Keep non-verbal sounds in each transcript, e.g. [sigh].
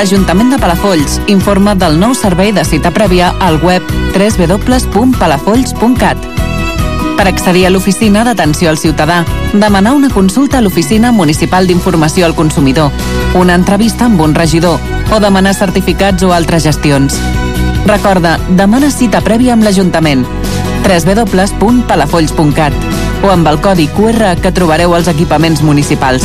L'Ajuntament de Palafolls informa del nou servei de cita prèvia al web www.palafolls.cat. Per accedir a l'oficina d'atenció al ciutadà, demanar una consulta a l'Oficina Municipal d'Informació al Consumidor, una entrevista amb un regidor o demanar certificats o altres gestions. Recorda, demana cita prèvia amb l'Ajuntament www.palafolls.cat o amb el codi QR que trobareu als equipaments municipals.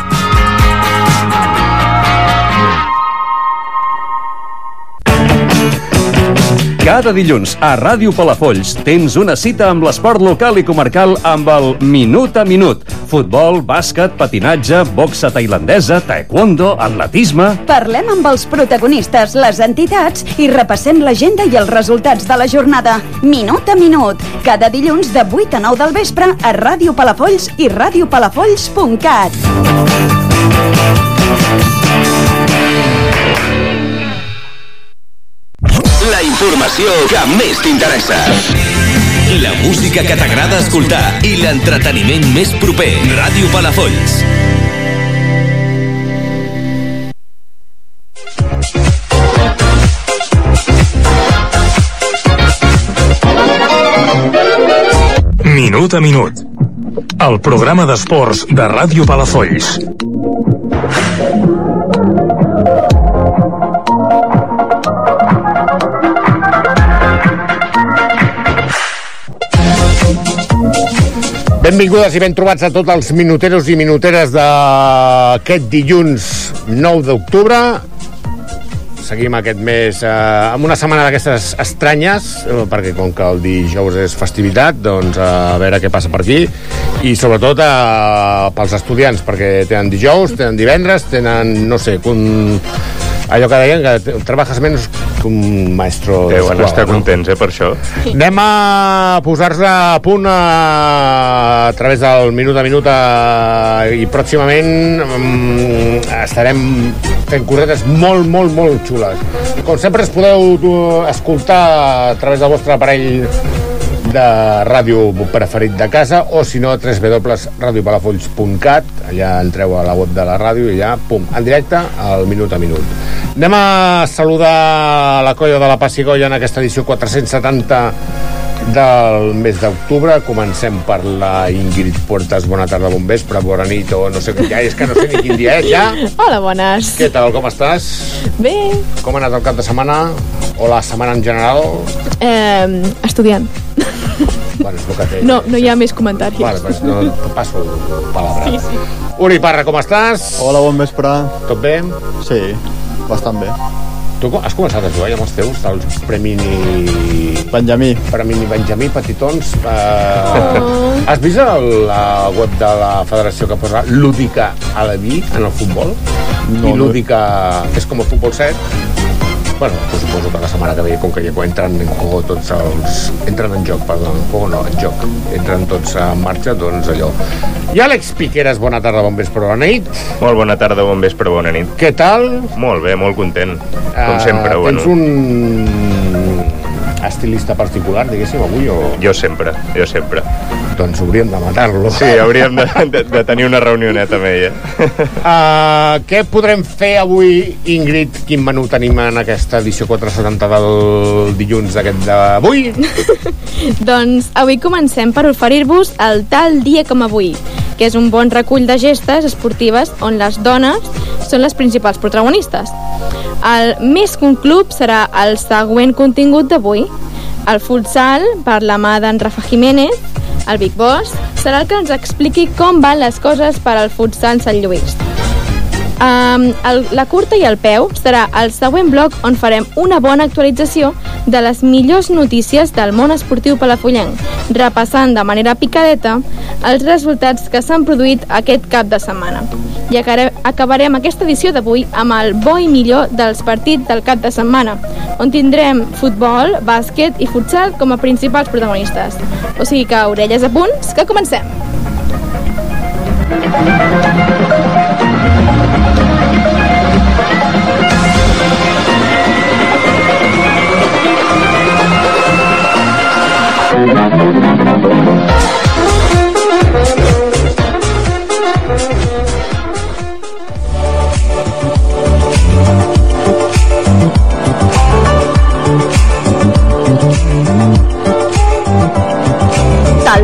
Cada dilluns a Ràdio Palafolls tens una cita amb l'esport local i comarcal amb el Minut a Minut. Futbol, bàsquet, patinatge, boxa tailandesa, taekwondo, atletisme... Parlem amb els protagonistes, les entitats i repassem l'agenda i els resultats de la jornada. Minut a minut. Cada dilluns de 8 a 9 del vespre a Ràdio Palafolls i radiopalafolls.cat. La informació que més t'interessa. La música que t'agrada escoltar i l'entreteniment més proper. Ràdio Palafolls. Minut a minut. El programa d'esports de Ràdio Palafolls. Benvingudes i ben trobats a tots els minuteros i minuteres d'aquest dilluns 9 d'octubre. Seguim aquest mes eh, amb una setmana d'aquestes estranyes, eh, perquè com que el dijous és festivitat, doncs eh, a veure què passa per aquí. I sobretot eh, pels estudiants, perquè tenen dijous, tenen divendres, tenen, no sé, un, allò que deien, que treballes menys que un maestro Deuen d'escola, estar no? contents, eh, per això. Anem a posar-se a punt a, a través del minut a minut a, i pròximament um, estarem fent cosetes molt, molt, molt xules. Com sempre es podeu tu, escoltar a través del vostre aparell de ràdio preferit de casa o si no www.radiopalafolls.cat allà entreu a la web de la ràdio i ja, pum, en directe al minut a minut anem a saludar la colla de la Passigoia en aquesta edició 470 del mes d'octubre. Comencem per la Ingrid Puertas. Bona tarda, bon vespre, bona nit, o no sé, ja és que no sé ni quin dia és, ja. Hola, bones. Què tal, com estàs? Bé, Com ha anat el cap de setmana? O la setmana en general? eh, estudiant. Bueno, és el que té. No, no hi ha més comentaris. Vale, pues no, passo palabra. Sí, sí. Uri Parra, com estàs? Hola, bon vespre. Tot bé? Sí, bastant bé. Tu has començat a jugar ja amb els teus, dels Premini... Benjamí. Premini Benjamí, petitons. Uh, Oh. Has vist el, la web de la federació que posa lúdica a la vi en el futbol? No, I no. lúdica és com el futbol 7? Bueno, pues suposo que la setmana que ve, com que ja entren en juego tots els... Entren en joc, perdó, en juego no, en joc. Entren tots en marxa, doncs allò. I Àlex Piqueras, bona tarda, bon vespre, bona nit. Molt bona tarda, bon vespre, bona nit. Què tal? Molt bé, molt content. Com Eh, sempre, Tens bueno. un estilista particular, diguéssim, avui, o... Jo sempre, jo sempre. Doncs hauríem de matar-lo. Sí, hauríem de, de, de tenir una reunioneta amb ella. Uh, què podrem fer avui, Ingrid? Quin menú tenim en aquesta edició 470 del dilluns d'aquest d'avui? [laughs] Doncs avui comencem per oferir-vos el tal dia com avui, que és un bon recull de gestes esportives on les dones són les principals protagonistes. El Més que un club serà el següent contingut d'avui. El futsal, per la mà d'en Rafa Jiménez, el Big Boss, serà el que ens expliqui com van les coses per al futsal Sant Lluís. Um, el, la curta i el peu serà el següent bloc on farem una bona actualització de les millors notícies del món esportiu palafollenc, repassant de manera picadeta els resultats que s'han produït aquest cap de setmana. I acabarem aquesta edició d'avui amb el bo i millor dels partits del cap de setmana, on tindrem futbol, bàsquet i futsal com a principals protagonistes. O sigui que orelles a punts, que comencem!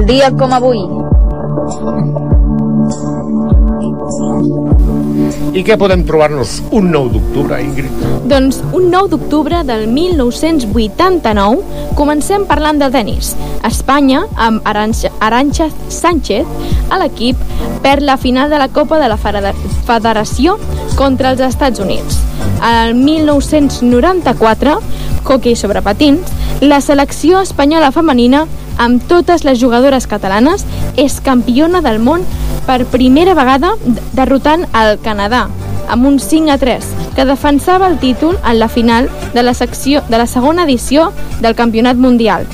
Dia com avui. I què podem trobar-nos un 9 d'octubre, Ingrid? Doncs un 9 d'octubre del 1989 comencem parlant de tennis. Espanya, amb Aranxa, Aranxa Sánchez a l'equip, perd la final de la Copa de la Federa- Federació contra els Estats Units. El 1994, hockey sobre patins, la selecció espanyola femenina, amb totes les jugadores catalanes, és campiona del món per primera vegada derrotant el Canadà amb un 5 a 3, que defensava el títol en la final de la, secció, de la segona edició del Campionat Mundial,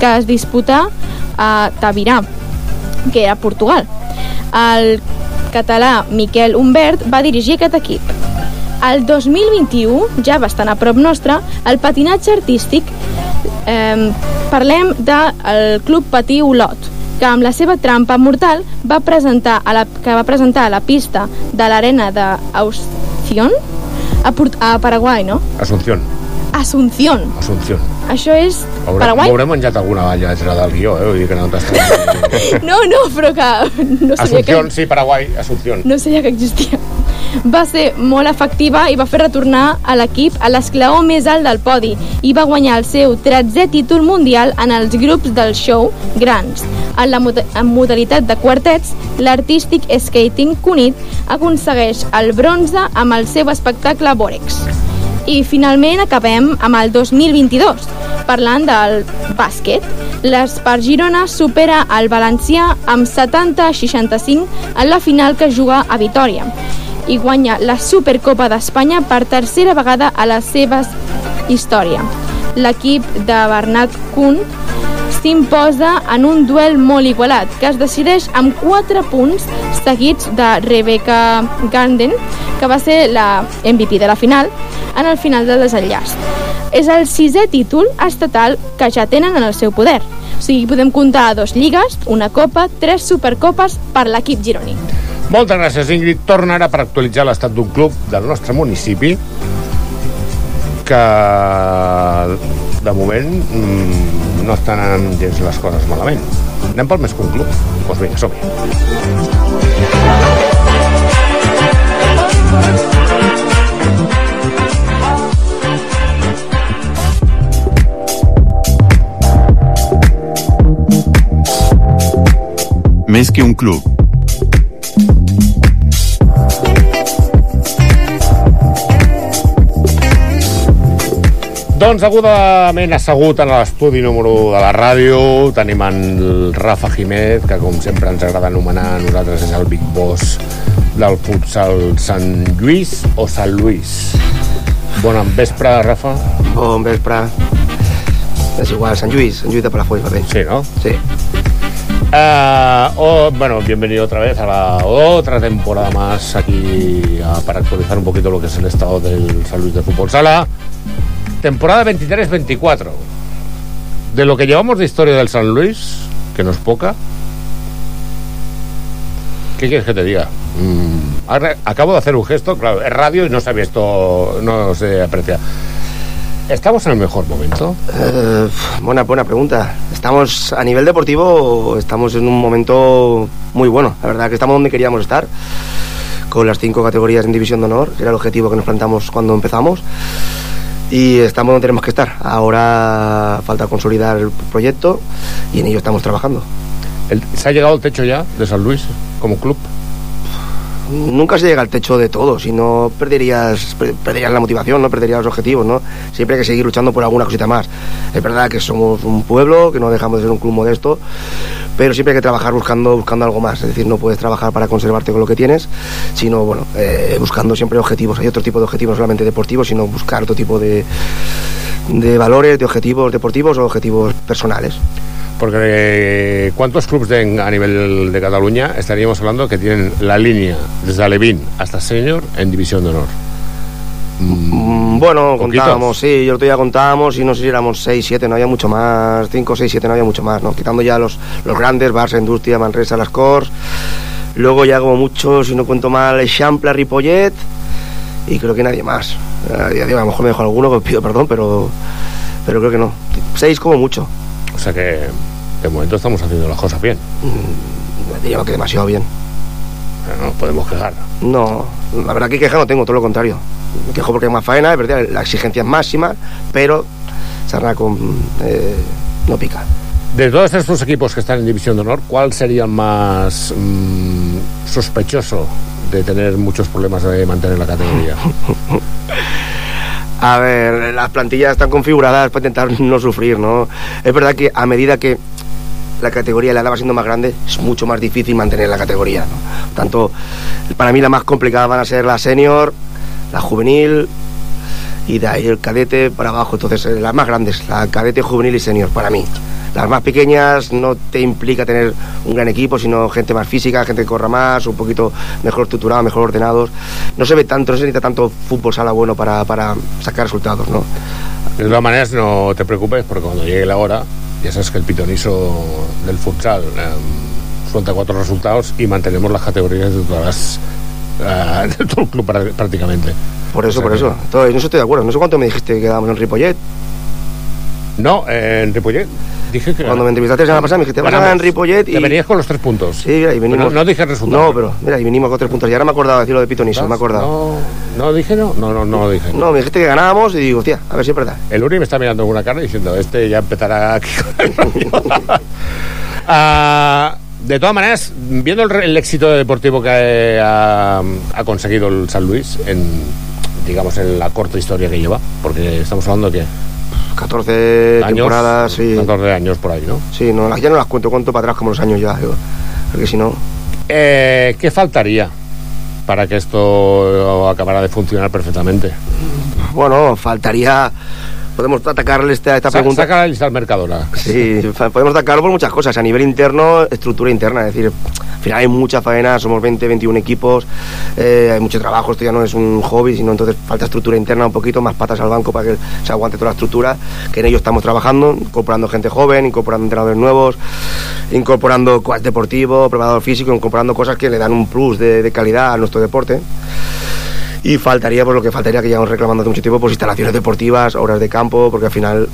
que es disputà a Tavirà, que era Portugal. El català Miquel Humbert va dirigir aquest equip. El 2021, ja bastant a prop nostre, el patinatge artístic eh, parlem del Club Patí Olot, que amb la seva trampa mortal va presentar a la, que va presentar a la pista de l'arena d'Ausción a, Port a Paraguai, no? Asunción. Asunción. Asunción. Això és Haurà, Paraguai? M'hauré menjat alguna balla extra del guió, eh? Vull dir que no t'estàs... [laughs] No, no, però que no sabia que... Asunción, sí, Paraguai, Asunción. no sabia que existia. Va ser molt efectiva i va fer retornar a l'equip a l'esclaó més alt del podi i va guanyar el seu 13è títol mundial en els grups del show grans. En la en modalitat de quartets, l'artístic skating Cunit aconsegueix el bronze amb el seu espectacle Borex. I finalment acabem amb el 2022, parlant del bàsquet. L'Espar Girona supera el Valencià amb 70 a 65 en la final que juga a Vitoria i guanya la Supercopa d'Espanya per tercera vegada a la seva història. L'equip de Bernat Kuhn s'imposa en un duel molt igualat que es decideix amb 4 punts seguits de Rebecca Garden, que va ser la MVP de la final, en el final del desenllaç. És el sisè títol estatal que ja tenen en el seu poder. O sigui, podem comptar dos lligues, una copa, tres supercopes per l'equip gironí. Moltes gràcies, Ingrid. Torna ara per actualitzar l'estat d'un club del nostre municipi que de moment mm, no estan anant gens les coses malament. Anem pel més que un club? Doncs pues vinga, som-hi. Més que un club. Doncs agudament assegut en l'estudi número 1 de la ràdio tenim en Rafa Jiménez, que com sempre ens agrada anomenar a nosaltres és el Big Boss del futsal Sant Lluís o Sant Lluís. Bon vespre, Rafa. Bon vespre. És igual, Sant Lluís, Sant Lluís de Palafolls va bé. Sí, ¿no? Sí. Uh, oh, bueno, bienvenido otra vez a la otra temporada más aquí uh, para actualizar un poquito lo que es el estado del San Luis de Fútbol Sala. Temporada 23-24. De lo que llevamos de historia del San Luis, que no es poca. ¿Qué quieres que te diga? Mm, acabo de hacer un gesto, claro, es radio y no se ha visto, no se aprecia. ¿Estamos en el mejor momento? Eh, buena, buena pregunta. Estamos a nivel deportivo, estamos en un momento muy bueno. La verdad que estamos donde queríamos estar, con las cinco categorías en división de honor, que era el objetivo que nos plantamos cuando empezamos. Y estamos donde tenemos que estar. Ahora falta consolidar el proyecto y en ello estamos trabajando. ¿Se ha llegado al techo ya de San Luis como club? Nunca se llega al techo de todo, si no perderías, per- perderías la motivación, no perderías los objetivos, ¿no? Siempre hay que seguir luchando por alguna cosita más. Es verdad que somos un pueblo, que no dejamos de ser un club modesto, pero siempre hay que trabajar buscando, buscando algo más. Es decir, no puedes trabajar para conservarte con lo que tienes, sino, bueno, eh, buscando siempre objetivos. Hay otro tipo de objetivos, no solamente deportivos, sino buscar otro tipo de, de valores, de objetivos deportivos o objetivos personales. Porque eh, ¿cuántos clubes a nivel de Cataluña estaríamos hablando que tienen la línea desde Alevín hasta Senior en División de Honor? Mm, Bueno, Poquitos. contábamos, sí, yo otro día contábamos y no sé si éramos 6, 7, no había mucho más, 5, 6, 7, no había mucho más, ¿no? Quitando ya los, los grandes, Barça, Industria, Manresa, Las Cors, luego ya como mucho, si no cuento mal, Champla, Ripollet y creo que nadie más. A lo mejor me dejo alguno, que pido perdón, pero, pero creo que no. 6 como mucho. O sea que de momento estamos haciendo las cosas bien. Mm, Diría que demasiado bien. No nos podemos quejar. No, la verdad que queja no tengo, todo lo contrario. Me quejo porque hay más faena, es verdad, la exigencia es máxima, pero sarna con eh, no pica. De todos estos equipos que están en División de Honor, ¿cuál sería el más mm, sospechoso de tener muchos problemas de mantener la categoría? [laughs] A ver, las plantillas están configuradas para intentar no sufrir, ¿no? Es verdad que a medida que la categoría la edad va siendo más grande, es mucho más difícil mantener la categoría, ¿no? Tanto, para mí las más complicadas van a ser la senior, la juvenil y de ahí el cadete para abajo. Entonces, eh, las más grandes, la cadete, juvenil y senior, para mí. Las más pequeñas no te implica tener un gran equipo, sino gente más física, gente que corra más, un poquito mejor estructurada, mejor ordenados. No se ve tanto, no se necesita tanto fútbol sala bueno para, para sacar resultados, ¿no? De todas maneras, no te preocupes, porque cuando llegue la hora, ya sabes que el pitoniso del futsal eh, suelta cuatro resultados y mantenemos las categorías de todas las, eh, de todo el club prá- prácticamente. Por eso, O sea por eso. Entonces, no estoy de acuerdo. No sé cuánto me dijiste que quedábamos en Ripollet. No, eh, en Ripollet. Dije que Cuando me entrevistaste la semana pasada me dijiste, vas a ganar en Ripollet y... Te venías con los tres puntos. Sí, mira, y venimos... Bueno, no dije el resultado. No, pero mira, y venimos con tres puntos. Y ahora me he acordado de decir lo de Pitoniso, me he acordado. No, no dije no. No, no, no lo dije. No, me dijiste que ganábamos y digo, hostia, a ver si es verdad. El Uri me está mirando con una cara diciendo, este ya empezará aquí con el rollo". [laughs] Ah, de todas maneras, viendo el, éxito deportivo que ha, ha conseguido el San Luis en, digamos, en la corta historia que lleva, porque estamos hablando de que 14 Años, temporadas, sí. 14 años por ahí, ¿no? Sí, no, ya no las cuento, cuento para atrás como los años ya. digo, porque si no... Eh, ¿Qué faltaría para que esto acabara de funcionar perfectamente? Bueno, faltaría... Podemos atacarle esta, esta Sa- pregunta... Saca la lista al Mercadona. Sí, podemos atacarlo por muchas cosas. A nivel interno, estructura interna. Es decir, al final hay mucha faena, somos 20, 21 equipos, eh, hay mucho trabajo. Esto ya no es un hobby, sino entonces falta estructura interna un poquito, más patas al banco para que se aguante toda la estructura. Que en ello estamos trabajando, incorporando gente joven, incorporando entrenadores nuevos, incorporando coach deportivo, preparador físico, incorporando cosas que le dan un plus de, de calidad a nuestro deporte. Y faltaría, pues lo que faltaría, que llevamos reclamando hace mucho tiempo, pues instalaciones deportivas, horas de campo, porque al final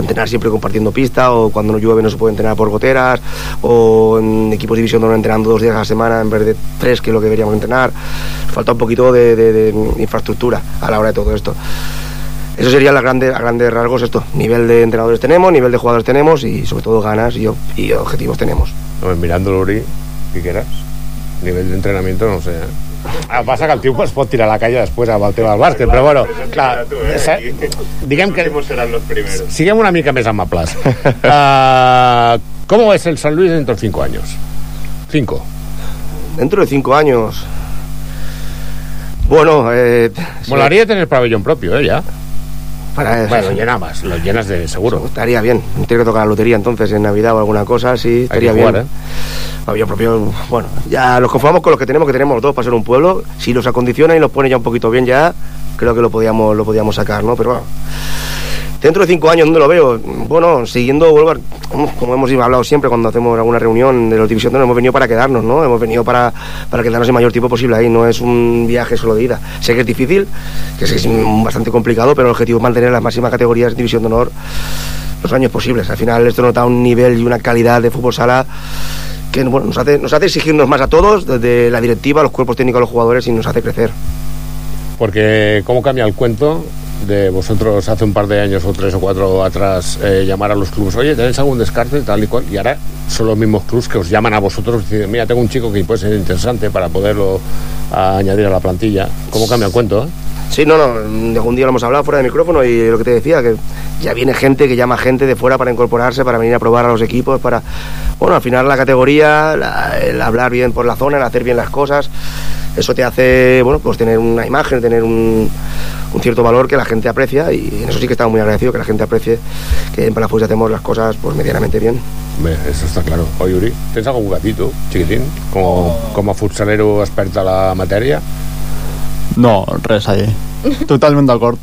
entrenar siempre compartiendo pista o cuando no llueve no se puede entrenar por goteras o en equipos de división no entrenando dos días a la semana en vez de tres que es lo que deberíamos entrenar falta un poquito de, infraestructura a la hora de todo esto eso sería a grandes, a grandes rasgos esto nivel de entrenadores tenemos nivel de jugadores tenemos y sobre todo ganas y, objetivos tenemos No, mirando el Uri, ¿qué quieras? Nivel de entrenamiento, no sé. Eh? Ah, passa que el tio es pot tirar a la calle després amb el tema del bàsquet, però bueno, clar, diguem que serán los primeros. siguem una mica més amables. [laughs] Uh, ¿Cómo es el San Luis dentro de cinco años? Cinco. dentro de cinco años bueno eh, Molaría tener pabellón propio, ¿eh? Ya. Para Bueno, lo llenabas, lo llenas de seguro. Estaría bien. Tiene que tocar la lotería entonces en Navidad o alguna cosa, sí, Hay estaría que jugar, bien. ¿eh? Propio, bueno, ya nos conformamos con los que tenemos, que tenemos dos para ser un pueblo. Si los acondiciona y los pone ya un poquito bien ya, creo que lo podíamos, lo podíamos sacar, ¿no? Pero bueno. Dentro de cinco años, ¿dónde lo veo? Bueno, siguiendo, vuelvo como, hemos hablado siempre cuando hacemos alguna reunión de los divisiones, hemos venido para quedarnos, ¿no? Hemos venido para, para quedarnos el mayor tiempo posible ahí, no es un viaje solo de ida. Sé que es difícil, que es bastante complicado, pero el objetivo es mantener las máximas categorías de división de honor los años posibles. Al final esto nos da un nivel y una calidad de fútbol sala que bueno, nos, hace, nos hace exigirnos más a todos, desde la directiva, los cuerpos técnicos, los jugadores, y nos hace crecer. Porque cómo cambia el cuento de vosotros hace un par de años o tres o cuatro atrás eh, llamar a los clubes, oye, ¿tenéis algún descarte tal y cual? Y ahora son los mismos clubes que os llaman a vosotros y dicen, mira, tengo un chico que puede ser interesante para poderlo añadir a la plantilla. ¿Cómo cambia el cuento? eh? Sí, no, no, algún día lo hemos hablado fuera de micrófono y lo que te decía, que ya viene gente que llama gente de fuera para incorporarse, para venir a probar a los equipos, para, bueno, al la categoría, el hablar bien por la zona, el hacer bien las cosas, eso te hace, bueno, pues tener una imagen, tener un, un cierto valor que la gente aprecia y en eso sí que estamos muy agradecidos, que la gente aprecie que en Palafox hacemos las cosas pues medianamente bien. Eso está claro. Oi, Uri? Tens algun gatito, chiquitín, com, com a futsalero expert a la matèria? No, res ahí. [laughs] Totalment d'acord.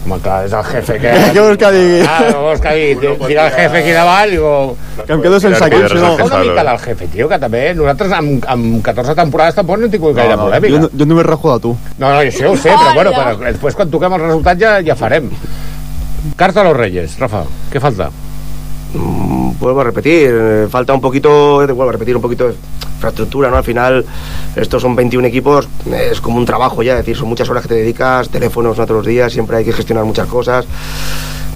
Home, clar, és el jefe que... [laughs] Què vols que digui? Ah, què vols que digui? Tira el jefe aquí davant i diu... Que em quedo sense equip, si no... Una mica del jefe, tio, que també nosaltres amb, amb 14 temporades tampoc no hem tingut gaire no, polèmica. jo, jo només rejo de tu. No, no, això ho sé, però bueno, però després quan toquem el resultat ja, ja farem. Carta a los Reyes, Rafa, què falta? Mm, vuelvo a repetir, eh, falta un poquito, eh, vuelvo a repetir un poquito de infraestructura, ¿no? Al final, estos son 21 equipos, es como un trabajo ya, es decir, son muchas horas que te dedicas, teléfonos no todos los días, siempre hay que gestionar muchas cosas,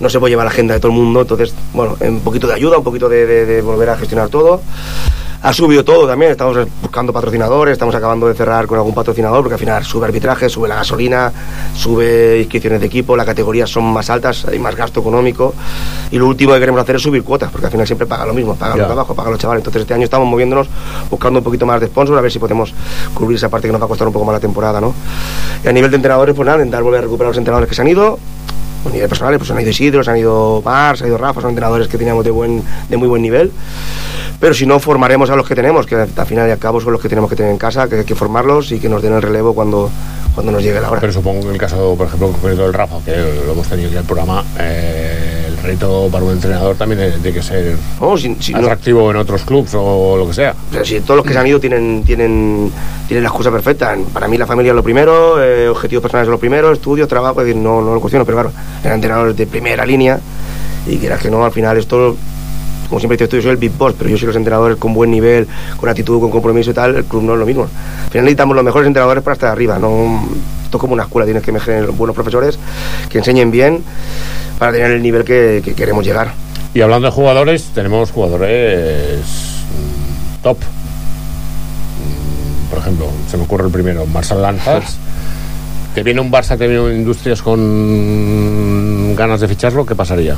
no se puede llevar la agenda de todo el mundo, entonces, bueno, un poquito de ayuda, un poquito de volver a gestionar todo. Ha subido todo también, estamos buscando patrocinadores, estamos acabando de cerrar con algún patrocinador, porque al final sube arbitraje, sube la gasolina, sube inscripciones de equipo, las categorías son más altas, hay más gasto económico. Y lo último que queremos hacer es subir cuotas, porque al final siempre paga lo mismo, paga los de abajo, paga los chavales. Entonces este año estamos moviéndonos, buscando un poquito más de sponsor, a ver si podemos cubrir esa parte que nos va a costar un poco más la temporada, ¿no? Y a nivel de entrenadores, pues nada, intentar volver a recuperar los entrenadores que se han ido, a nivel personal, pues han ido Isidro, han ido Mar, se ha ido Rafa, son entrenadores que teníamos de, buen, de muy buen nivel. Pero si no, formaremos a los que tenemos, que al final y al cabo son los que tenemos que tener en casa, que hay que formarlos y que nos den el relevo cuando, cuando nos llegue la hora. Pero supongo que en el caso, por ejemplo, del Rafa, que lo hemos tenido aquí en el programa, eh, reto para un entrenador también tiene que ser No, si- si no- atractivo en otros clubs o lo que sea. O sea, si todos los que se han ido tienen, tienen, tienen la excusa perfecta. Para mí la familia es lo primero, eh, objetivos personales es lo primero, estudios, trabajo, es decir, no, no lo cuestiono, pero claro, eran entrenadores de primera línea y quieras que no, al final esto, como siempre te estoy, yo soy el big boss, pero yo soy los entrenadores con buen nivel, con actitud, con compromiso y tal, el club no es lo mismo. Al final necesitamos los mejores entrenadores para estar arriba, no, esto es como una escuela, tienes que mejorar buenos profesores que enseñen bien para tener el nivel que, que queremos llegar. Y hablando de jugadores, tenemos jugadores mm, top. Mm, Por ejemplo, se me ocurre el primero, Marcel Lanzas. Que viene un Barça, que viene un Industrias con ganas de ficharlo, ¿qué pasaría?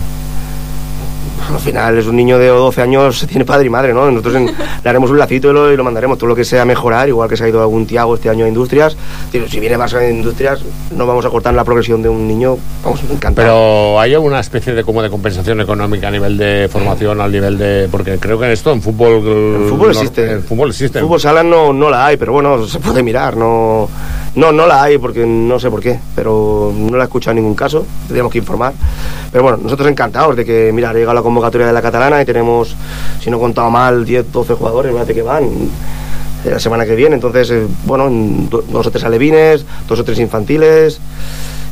Al final es un niño de 12 años, [laughs] tiene padre y madre, ¿no? Nosotros en- le haremos un lacito y lo, y lo mandaremos, todo lo que sea mejorar, igual que se ha ido algún Tiago este año a Industrias. Si viene Barça de Industrias, no vamos a cortar la progresión de un niño, vamos, encantado. Pero hay alguna especie de como de compensación económica a nivel de formación, al nivel de. Porque creo que en esto, en fútbol. El fútbol no- existe. El fútbol existe. El fútbol sala no, no la hay, pero bueno, se puede mirar, no, no, no la hay porque no sé por qué, pero no la he escuchado en ningún caso, tendríamos que informar. Pero bueno, nosotros encantados de que, mira, ha llegado la convocatoria de la catalana y tenemos, si no he contado mal, 10, 12 jugadores, me que van eh, la semana que viene, entonces, eh, bueno, en do- dos o tres alevines, dos o tres infantiles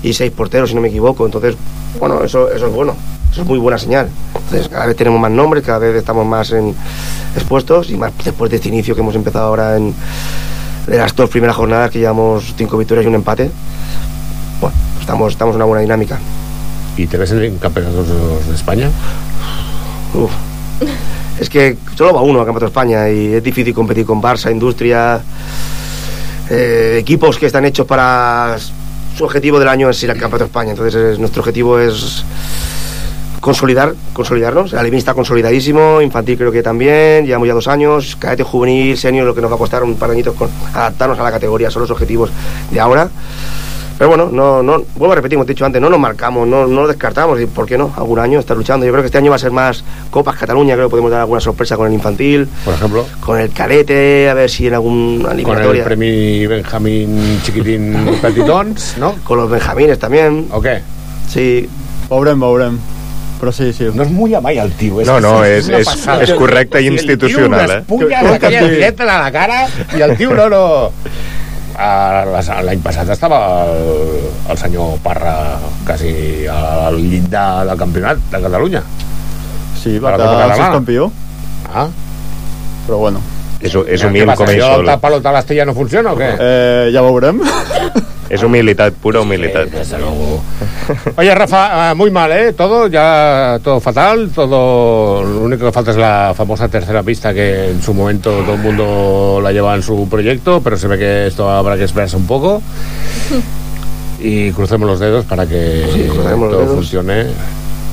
y seis porteros, si no me equivoco, entonces, bueno, eso, eso es bueno. Eso es muy buena señal. Entonces, cada vez tenemos más nombres, cada vez estamos más en, expuestos y más después de este inicio que hemos empezado ahora en de las dos primeras jornadas que llevamos cinco victorias y un empate. Bueno, estamos, estamos en una buena dinámica. ¿Y te ves en campeonatos de España? Uf. Es que solo va uno al Campeonato de España y es difícil competir con Barça, Industria, eh, equipos que están hechos para su objetivo del año es ir al Campeonato de España. Entonces es- nuestro objetivo es consolidar, consolidarnos. El Alevín está consolidadísimo, infantil creo que también, llevamos ya dos años, cadete juvenil, senior, lo que nos va a costar un par de añitos con adaptarnos a la categoría, son los objetivos de ahora. Pero bueno, no, no, vuelvo a repetir, como te he dicho antes, no nos marcamos, no, no lo descartamos, y ¿por qué no? Algún año estar luchando. Yo creo que este año va a ser más Copas Cataluña, creo que podemos dar alguna sorpresa con el infantil, Por ejemplo, con el cadete, a ver si en alguna con el eliminatoria. premio Benjamín Chiquitín [laughs] Petitons, ¿no? Con los benjamines también. ¿O qué? Sí. Veurem, veurem. Però sí, sí. No es muy amai el tío. No, no, és, una és, passada. és correcte i Si el tio institucional, eh? aquella que- directa a la cara i el tio no, no... L'any passat estava el, el senyor Parra quasi al llindar del campionat de Catalunya. Sí, va quedar Catalana. campió. Ah. Però bueno. És, és humil com ell això sol. del pelota a l'Estella no funciona o què? Eh, ja veurem. És humilitat, pura humilitat. desde luego. Oye, Rafa, ah, muy mal, ¿eh? Todo, ya todo fatal, todo... Lo único que falta es la famosa tercera pista que en su momento todo el mundo la lleva en su proyecto, pero se ve que esto habrá que esperarse un poco. [laughs] Y crucemos los dedos para que Sí, todo dedos. funcione.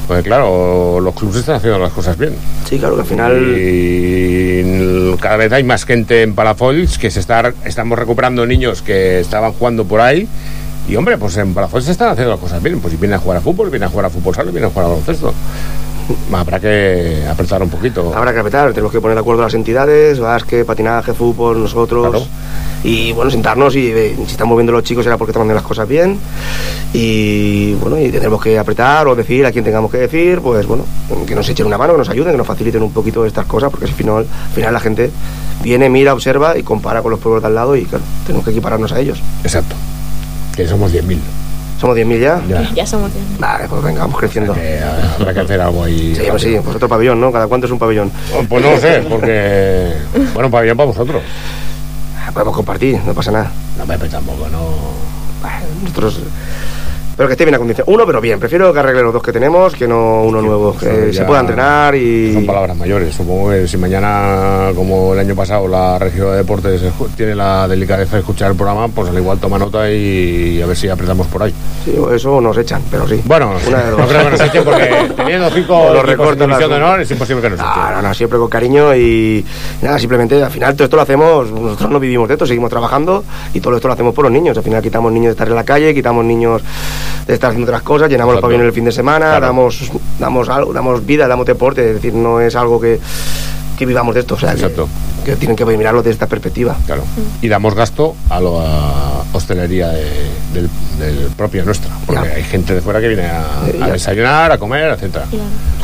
Porque claro, los clubes están haciendo las cosas bien. Sí, claro, que al final... Y cada vez hay más gente en Palafolls que se está, estamos recuperando niños que estaban jugando por ahí. Y hombre, pues en Palafolls se están haciendo las cosas bien. Pues si vienen a jugar a fútbol, vienen a jugar a fútbol sala, vienen a jugar a baloncesto. Habrá que apretar un poquito. Habrá que apretar, tenemos que poner de acuerdo las entidades, básquet, patinaje, fútbol, nosotros. Claro. Y bueno, sentarnos y eh, si están moviendo los chicos será porque están haciendo las cosas bien. Y bueno, y tendremos que apretar o decir a quien tengamos que decir, pues bueno, que nos echen una mano, que nos ayuden, que nos faciliten un poquito estas cosas, porque al final, al final la gente viene, mira, observa y compara con los pueblos de al lado y claro, tenemos que equipararnos a ellos. Exacto. Que somos 10.000. ¿Somos 10.000 ya? Ya. Ya somos bien. Vale, pues venga, vamos creciendo. Que habrá que hacer algo ahí. Sí, pues sí, pues otro pabellón, ¿no? ¿Cada cuánto es un pabellón? Pues no lo sé, porque. [laughs] Bueno, pabellón para vosotros. Podemos compartir, no pasa nada. No, pero tampoco, no. Nosotros. Pero que esté bien acondicionado. Uno, pero bien. Prefiero que arregle los dos que tenemos que no uno nuevo. Que se pueda entrenar y. Son palabras mayores. Supongo que si mañana, como el año pasado, la región de deportes tiene la delicadeza de escuchar el programa, pues al igual toma nota y a ver si apretamos por ahí. Sí, eso nos echan, pero sí. Bueno, Una de [laughs] dos. no creo que nos echen porque teniendo cinco los división de honor es imposible que nos echen. No, no, no, siempre con cariño y nada, simplemente al final todo esto lo hacemos, nosotros no vivimos de esto, seguimos trabajando y todo esto lo hacemos por los niños. Al final quitamos niños de estar en la calle, quitamos niños de estar haciendo otras cosas, llenamos los Exacto. pabellones el fin de semana, Claro. damos, damos algo, damos vida, damos deporte, es decir, no es algo que, que vivamos de esto, o sea, que, Exacto. que tienen que mirarlo desde esta perspectiva. Claro. Y damos gasto a la hostelería de- del, del propia nuestra. Porque Ya. hay gente de fuera que viene a, a desayunar, a comer, etcétera.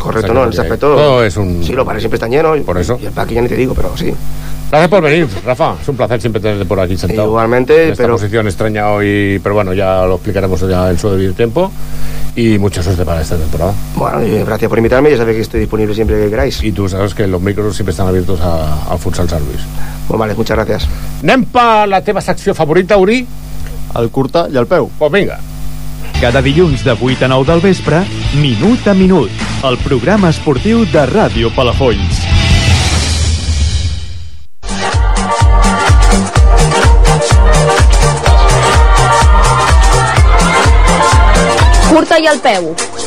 Correcto, O sea, ¿no? que En ese aspecto. todo es un- Sí, los bares siempre están llenos. Por eso. Y el parque ya ni te digo, pero sí. Gracias por venir, Rafa. Es un placer siempre tenerte por aquí sentado. Igualmente, En esta pero- posición extraña hoy, pero bueno, ya lo explicaremos ya en su debido tiempo. Y mucha suerte para esta temporada. Bueno, y gracias por invitarme, ya sabéis que estoy disponible siempre que queráis. Y tú sabes que los micros siempre están abiertos a- al Futsal Service. Bueno, vale, muchas gracias. Anem per la teva secció favorita, Uri? El curta i el peu. Pues vinga. Cada dilluns de 8 a 9 del vespre, Minut a Minut, el programa esportiu de Ràdio Palafolls. Curta i al peu.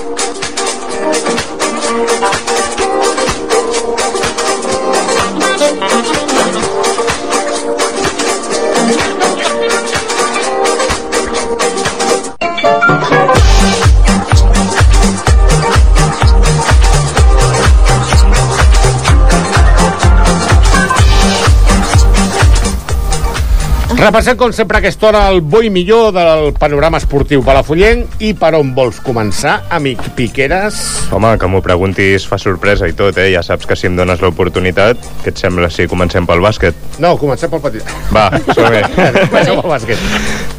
Repassem, com sempre, a aquesta hora el bo i millor del panorama esportiu palafullenc i per on vols començar, amic Piqueres? Home, que m'ho preguntis fa sorpresa i tot, eh? Ja saps que si em dones l'oportunitat, què et sembla si comencem pel bàsquet? No, comencem pel petit. Va, som-hi. [laughs] comencem pel bàsquet.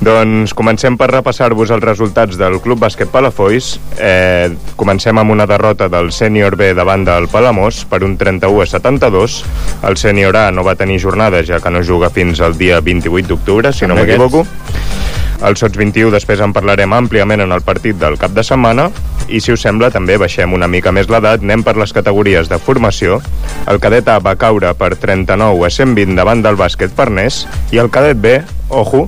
Doncs comencem per repassar-vos els resultats del Club Bàsquet Palafolls. Eh, comencem amb una derrota del sènior B davant del Palamós per un 31 a 72. El sènior A no va tenir jornada, ja que no juga fins al dia 28 d'octubre, si no m'equivoco. El Sots 21 després en parlarem àmpliament en el partit del cap de setmana i si us sembla també baixem una mica més l'edat, anem per les categories de formació. El cadet A va caure per 39 a 120 davant del bàsquet Farners i el cadet B, ojo,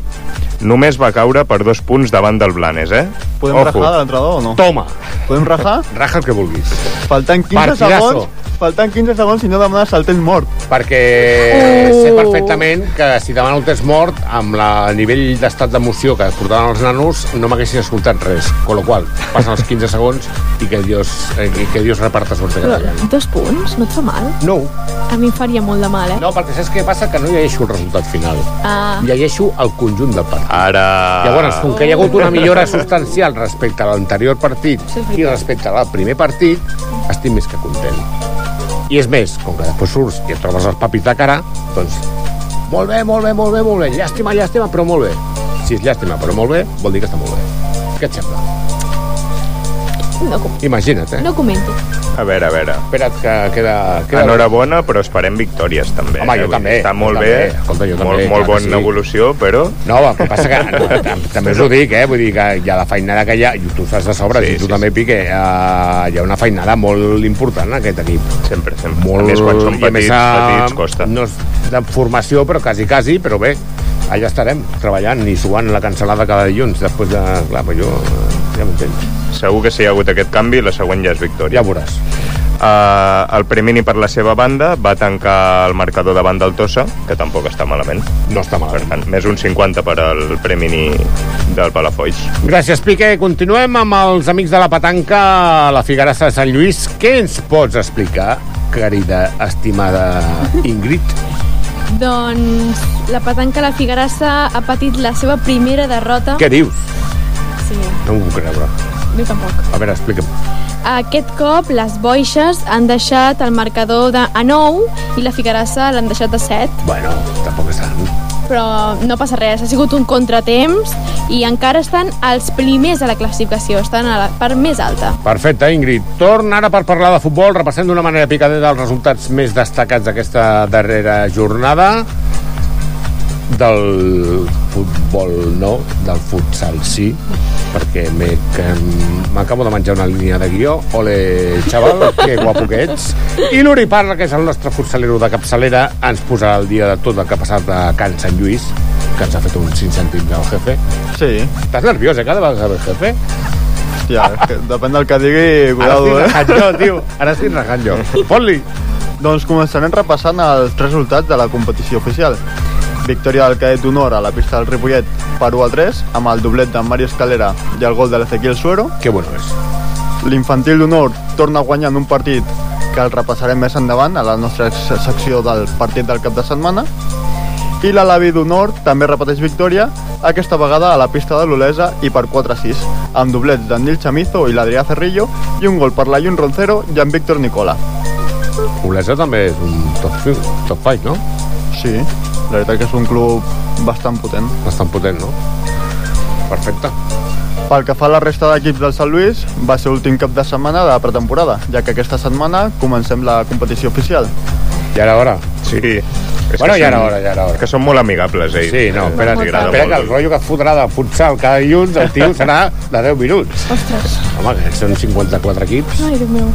només va caure per dos punts davant del Blanes, eh? Podem Ojo. rajar de l'entrenador o no? Toma. Podem rajar? [laughs] Raja el que vulguis. Faltant 15 Partidazo. segons. Faltant 15 segons i no demanes el temps mort. Perquè Uh. sé perfectament que si demano un test mort, amb la, el nivell d'estat d'emoció que portaven els nanos, no m'haguessin escoltat res. Con lo qual, passen els 15 segons i que Dios, eh, i que Dios reparta suerte Però, dos punts? No et fa mal? No. A mi em faria molt de mal, eh? No, perquè saps què passa? Que no llegeixo el resultat final. Ah, Llegeixo el conjunt del partit. Ara... Llavors, com que hi ha hagut una millora substancial respecte a l'anterior partit i respecte al primer partit, estic més que content. I és més, com que després surts i et trobes els papis de cara, doncs, molt bé, molt bé, molt bé, molt bé, llàstima, llàstima, però molt bé. Si és llàstima, però molt bé, vol dir que està molt bé. Què et sembla? No, com- Imagina't, eh? no comento. A veure, a veure. Espera't que queda... queda... Enhorabona, però esperem victòries, també. Home, jo eh? També, Està molt també. bé, Escolta, jo molt, també, molt bona sí. evolució, però... No, el que passa que [laughs] no, tam- també us ho dic, eh? Vull dir que hi ha la feinada que hi ha, i tu estàs de sobre, Sí, i tu sí, també, Pique, eh, hi ha una feinada molt important en aquest equip. Sempre, sempre. Molt, A més, quan són i a petits, eh, petits, costa. No és de formació, però quasi, quasi, però bé, allà estarem, treballant i suant la cancel·lada cada dilluns, després de... Clar, però jo eh, ja m'entens. Segur que si hi ha hagut aquest canvi, la següent ja és victòria. Ja veuràs. Uh, el Premini, per la seva banda, va tancar el marcador davant del Tossa, que tampoc està malament. No està malament. Per tant, més un 50 per al Premini del Palafolls. Gràcies, Pique. Continuem amb els amics de la petanca a la Figuerassa de Sant Lluís. Què ens pots explicar, querida, estimada Ingrid? Doncs la petanca La Figuerassa ha patit la seva primera derrota. Què dius? Sí, No m'ho puc creure. Jo tampoc. A veure, explica'm. Aquest cop les boixes han deixat el marcador de a 9 i la Figuerassa l'han deixat de 7. Bueno, tampoc és tant. Però no passa res, ha sigut un contratemps i encara estan els primers a la classificació, estan a la part més alta. Perfecte, Ingrid. Torna ara per parlar de futbol, repassem d'una manera picadeta els resultats més destacats d'aquesta darrera jornada del futbol no, del futsal sí, perquè que m'acabo de menjar una línia de guió. Ole, xaval, que guapo que ets. I l'Uri Parra, que és el nostre futsalero de capçalera, ens posarà el dia de tot el que ha passat a Can Sant Lluís, que ens ha fet uns 5 cèntims al jefe. Sí. Estàs nerviós, eh, cada vegada el jefe? Hòstia, que depèn del que digui, Ara cuidado, estic eh? jo, tio. Ara estic rajant jo. [laughs] Fot-li. Doncs començarem repassant els resultats de la competició oficial. Victòria del cadet d'honor a la pista del Ripollet per 1 a 3, amb el doblet de Mario Escalera i el gol de l'Ezequiel Suero. Que bueno és. L'infantil d'honor torna a guanyar en un partit que el repassarem més endavant a la nostra secció del partit del cap de setmana. I l'Alavi d'honor també repeteix victòria, aquesta vegada a la pista de l'Olesa i per 4 a 6, amb doblets d'en Nil Chamizo i l'Adrià Cerrillo i un gol per la Llun Roncero i en Víctor Nicola. Olesa també és un top, top fight, no? Sí, la veritat que és un club bastant potent. Bastant potent, no? Perfecte. Pel que fa a la resta d'equips del Sant Lluís, va ser l'últim cap de setmana de pretemporada, ja que aquesta setmana comencem la competició oficial. Ja era hora. Sí. És Bueno, ja era hora, ja era hora. Que són molt amigables, ells. Sí, no, espera, Els espera, que el rotllo que fotrà de futsal cada dilluns, el tio [laughs] serà de 10 minuts. Ostres. Home, que són 54 equips. Ai, Déu meu.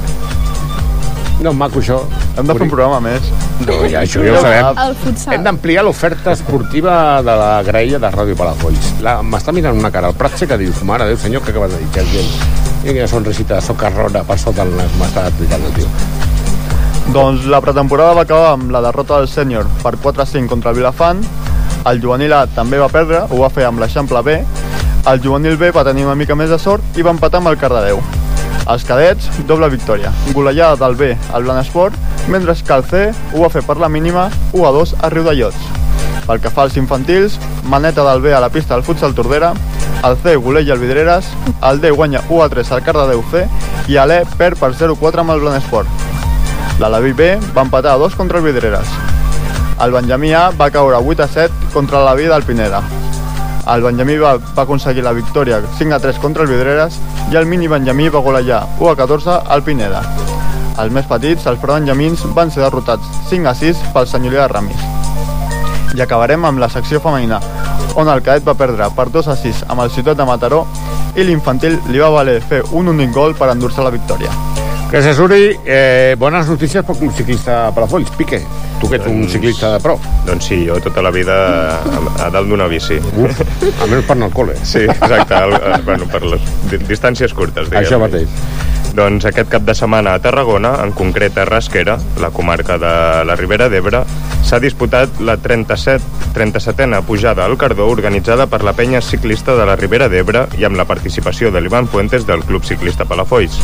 No, maco, això. Hem de fer un programa més. No, ja, això ja ho sabem. El futsal. Hem d'ampliar l'oferta esportiva de la graella de Ràdio Palafolls. La- M'està mirant una cara al Pratse que dius, mare de Déu, senyor, que acabes de dir? Que és gent. Mira quina sonrisita de socarrona per sota el nas m'està aplicant el tio. Doncs la pretemporada va acabar amb la derrota del sènior per 4 a 5 contra el Vilafant. El juvenil A també va perdre, ho va fer amb l'Eixample B. El juvenil B va tenir una mica més de sort i va empatar amb el Cardedeu. Els cadets, doble victòria. Golejada del B al Blan Esport, mentre que el C ho va fer per la mínima 1 a 2 a Riudellots. Pel que fa als infantils, maneta del B a la pista del futsal Tordera, el C goleja el Vidreres, el D guanya 1 a 3 al Cardedeu C i l'E perd per 0-4 amb el Esport. L'Alaví B va empatar a 2 contra el Vidreres. El Benjamí A va caure 8 a 7 contra l'Alaví del Pineda. El Benjamí va, va aconseguir la victòria 5 a 3 contra el Vidreres i el mini Benjamí va golejar 1 a 14 al Pineda. Els més petits, els prebenjamins, van ser derrotats 5 a 6 pel senyorià de Ramis. I acabarem amb la secció femenina, on el cadet va perdre per 2 a 6 amb el Ciutat de Mataró i l'infantil li va valer fer un únic gol per endur-se la victòria. Gràcies, Uri. Eh, bones notícies pel club ciclista de Palafolls. Pique, tu que ets un Doncs- ciclista de pro. Doncs sí, jo tota la vida a, a dalt d'una bici. Uf, almenys per anar al col·le. Sí, exacte, el, el, bueno, per les di- distàncies curtes, diguem. Això mateix. Doncs aquest cap de setmana a Tarragona, en concret a Rasquera, la comarca de la Ribera d'Ebre, s'ha disputat la 37, 37a pujada al Cardó organitzada per la penya ciclista de la Ribera d'Ebre i amb la participació de l'Ivan Fuentes del Club Ciclista Palafolls.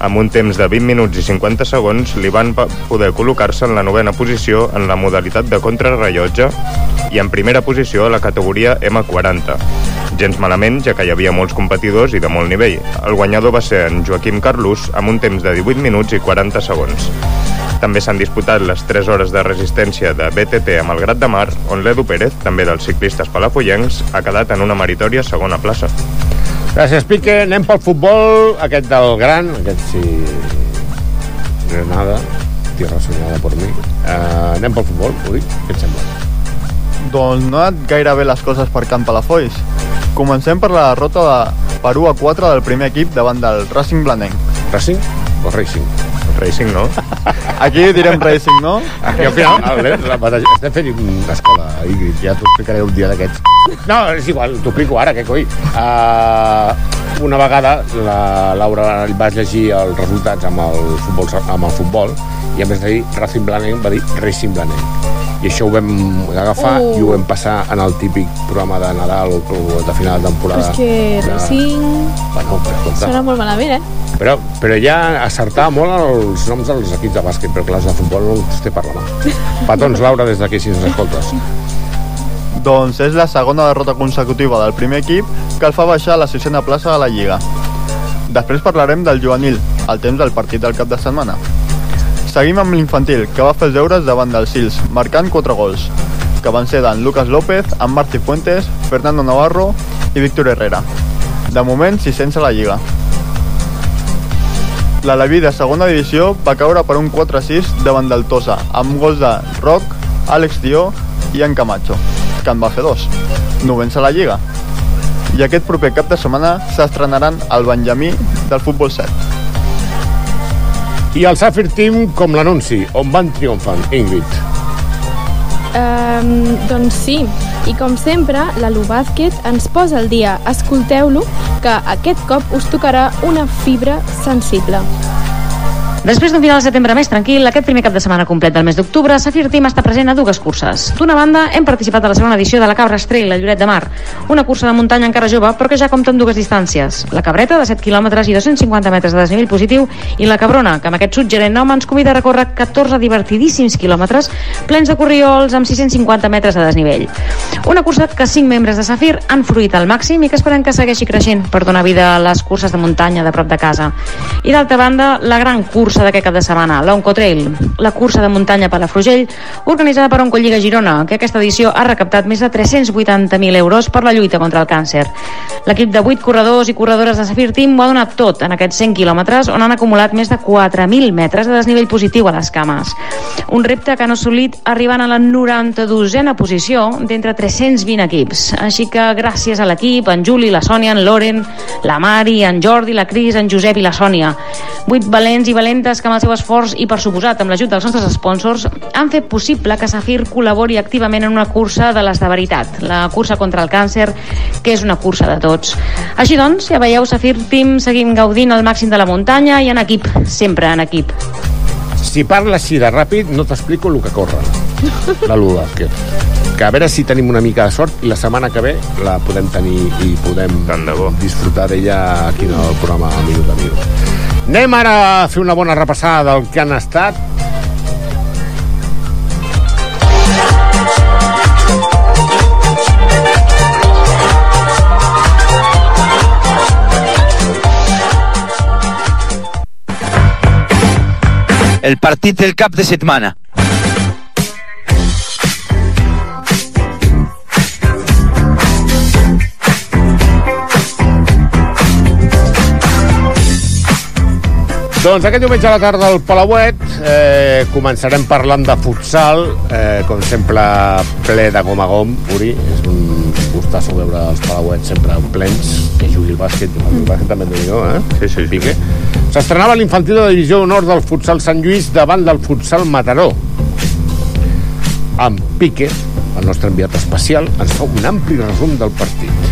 Amb un temps de 20 minuts i 50 segons, l'Ivan va poder col·locar-se en la novena posició en la modalitat de contrarrellotge i en primera posició a la categoria M40. Gens malament, ja que hi havia molts competidors i de molt nivell. El guanyador va ser en Joaquim Carlús amb un temps de 18 minuts i 40 segons. També s'han disputat les 3 hores de resistència de BTT a Malgrat de Mar, on l'Edu Pérez, també dels ciclistes palafollencs, ha quedat en una meritòria segona plaça. Gràcies, Pique. Anem pel futbol, aquest del gran, aquest sí... Granada, tierra soñada por mi. Uh, anem pel futbol, Uri, què et sembla? Doncs no han anat gaire bé les coses per Can Palafolls. Comencem per la derrota de per 1 a 4 del primer equip davant del Racing Blanenc. Racing o Racing? Racing, no? Aquí direm Racing, no? Aquí al final, el, la, la, estem fent una escola, Ingrid, ja t'ho explicaré un dia d'aquests. No, és igual, t'ho explico ara, que coi. Uh, una vegada la Laura va llegir els resultats amb el futbol, amb el futbol i en vez de dir Racing Blanenc va dir Racing Blanenc i això ho vam agafar Uh. i ho vam passar en el típic programa de Nadal o, o de final de Però temporada és que Racing bueno, però, escolta, sona molt malament, eh? però, però ja acertava molt els noms dels equips de bàsquet però clar, de futbol no els té per la mà petons Laura des d'aquí si ens escoltes Doncs és la segona derrota consecutiva del primer equip que el fa baixar a la sisena plaça de la Lliga. Després parlarem del juvenil, al temps del partit del cap de setmana. Seguim amb l'infantil, que va fer els deures davant dels Sils, marcant 4 gols, que van ser d'en Lucas López, en Martí Fuentes, Fernando Navarro i Víctor Herrera. De moment, 600 a la Lliga. L'Aleví de segona divisió va caure per un 4-6 davant del Tossa, amb gols de Roc, Àlex Dió i en Camacho, que en va fer dos. Novens a la Lliga. I aquest proper cap de setmana s'estrenaran el Benjamí del Futbol 7. I el Safir Team com l'anunci on van triomfant, Ingrid Um, doncs sí, i com sempre, la Bàsquet ens posa al dia. Escolteu-lo, que aquest cop us tocarà una fibra sensible. Després d'un final de setembre més tranquil, aquest primer cap de setmana complet del mes d'octubre, Safir Team està present a dues curses. D'una banda, hem participat a la segona edició de la Cabra Estrell, a Lloret de Mar, una cursa de muntanya encara jove, però que ja compta amb dues distàncies. La Cabreta, de 7 km i 250 metres de desnivell positiu, i la Cabrona, que amb aquest suggerent nom ens convida a recórrer 14 divertidíssims quilòmetres plens de corriols amb 650 metres de desnivell. Una cursa que cinc membres de Safir han fruit al màxim i que esperem que segueixi creixent per donar vida a les curses de muntanya de prop de casa. I d'altra banda, la gran cursa d'aquest cap de setmana, l'Onco Trail, la cursa de muntanya Palafrugell, organitzada per Oncolliga Girona, que aquesta edició ha recaptat més de 380.000 euros per la lluita contra el càncer. L'equip de 8 corredors i corredores de Safir Team ho ha donat tot en aquests 100 quilòmetres on han acumulat més de 4.000 metres de desnivell positiu a les cames. Un repte que han assolit arribant a la 92a posició d'entre 320 equips. Així que gràcies a l'equip, en Juli, la Sònia, en Loren, la Mari, en Jordi, la Cris, en Josep i la Sònia. Vuit valents i valentes que amb el seu esforç i per suposat amb l'ajut dels nostres sponsors han fet possible que Safir col·labori activament en una cursa de les de veritat, la cursa contra el càncer, que és una cursa de tots. Així doncs, ja veieu, Safir Team seguim gaudint al màxim de la muntanya i en equip, sempre en equip. si parla així de ràpid no t'explico el que corre la Lula que, que a veure si tenim una mica de sort i la setmana que ve la podem tenir i podem disfrutar d'ella aquí en el programa Minut a Minut anem ara a fer una bona repassada del que han estat El partit del cap de setmana. Doncs aquest diumenge a la tarda al Palauet eh, començarem parlant de futsal, eh, com sempre ple de gom a gom, Uri, és un gustasso veure els Palauets sempre plens, que jugui el bàsquet, el bàsquet també de jo, eh? Sí, sí, Pique. S'estrenava l'infantil de divisió d'honor del futsal Sant Lluís davant del futsal Mataró. Amb Pique, el nostre enviat especial, ens fa un ampli resum del partit.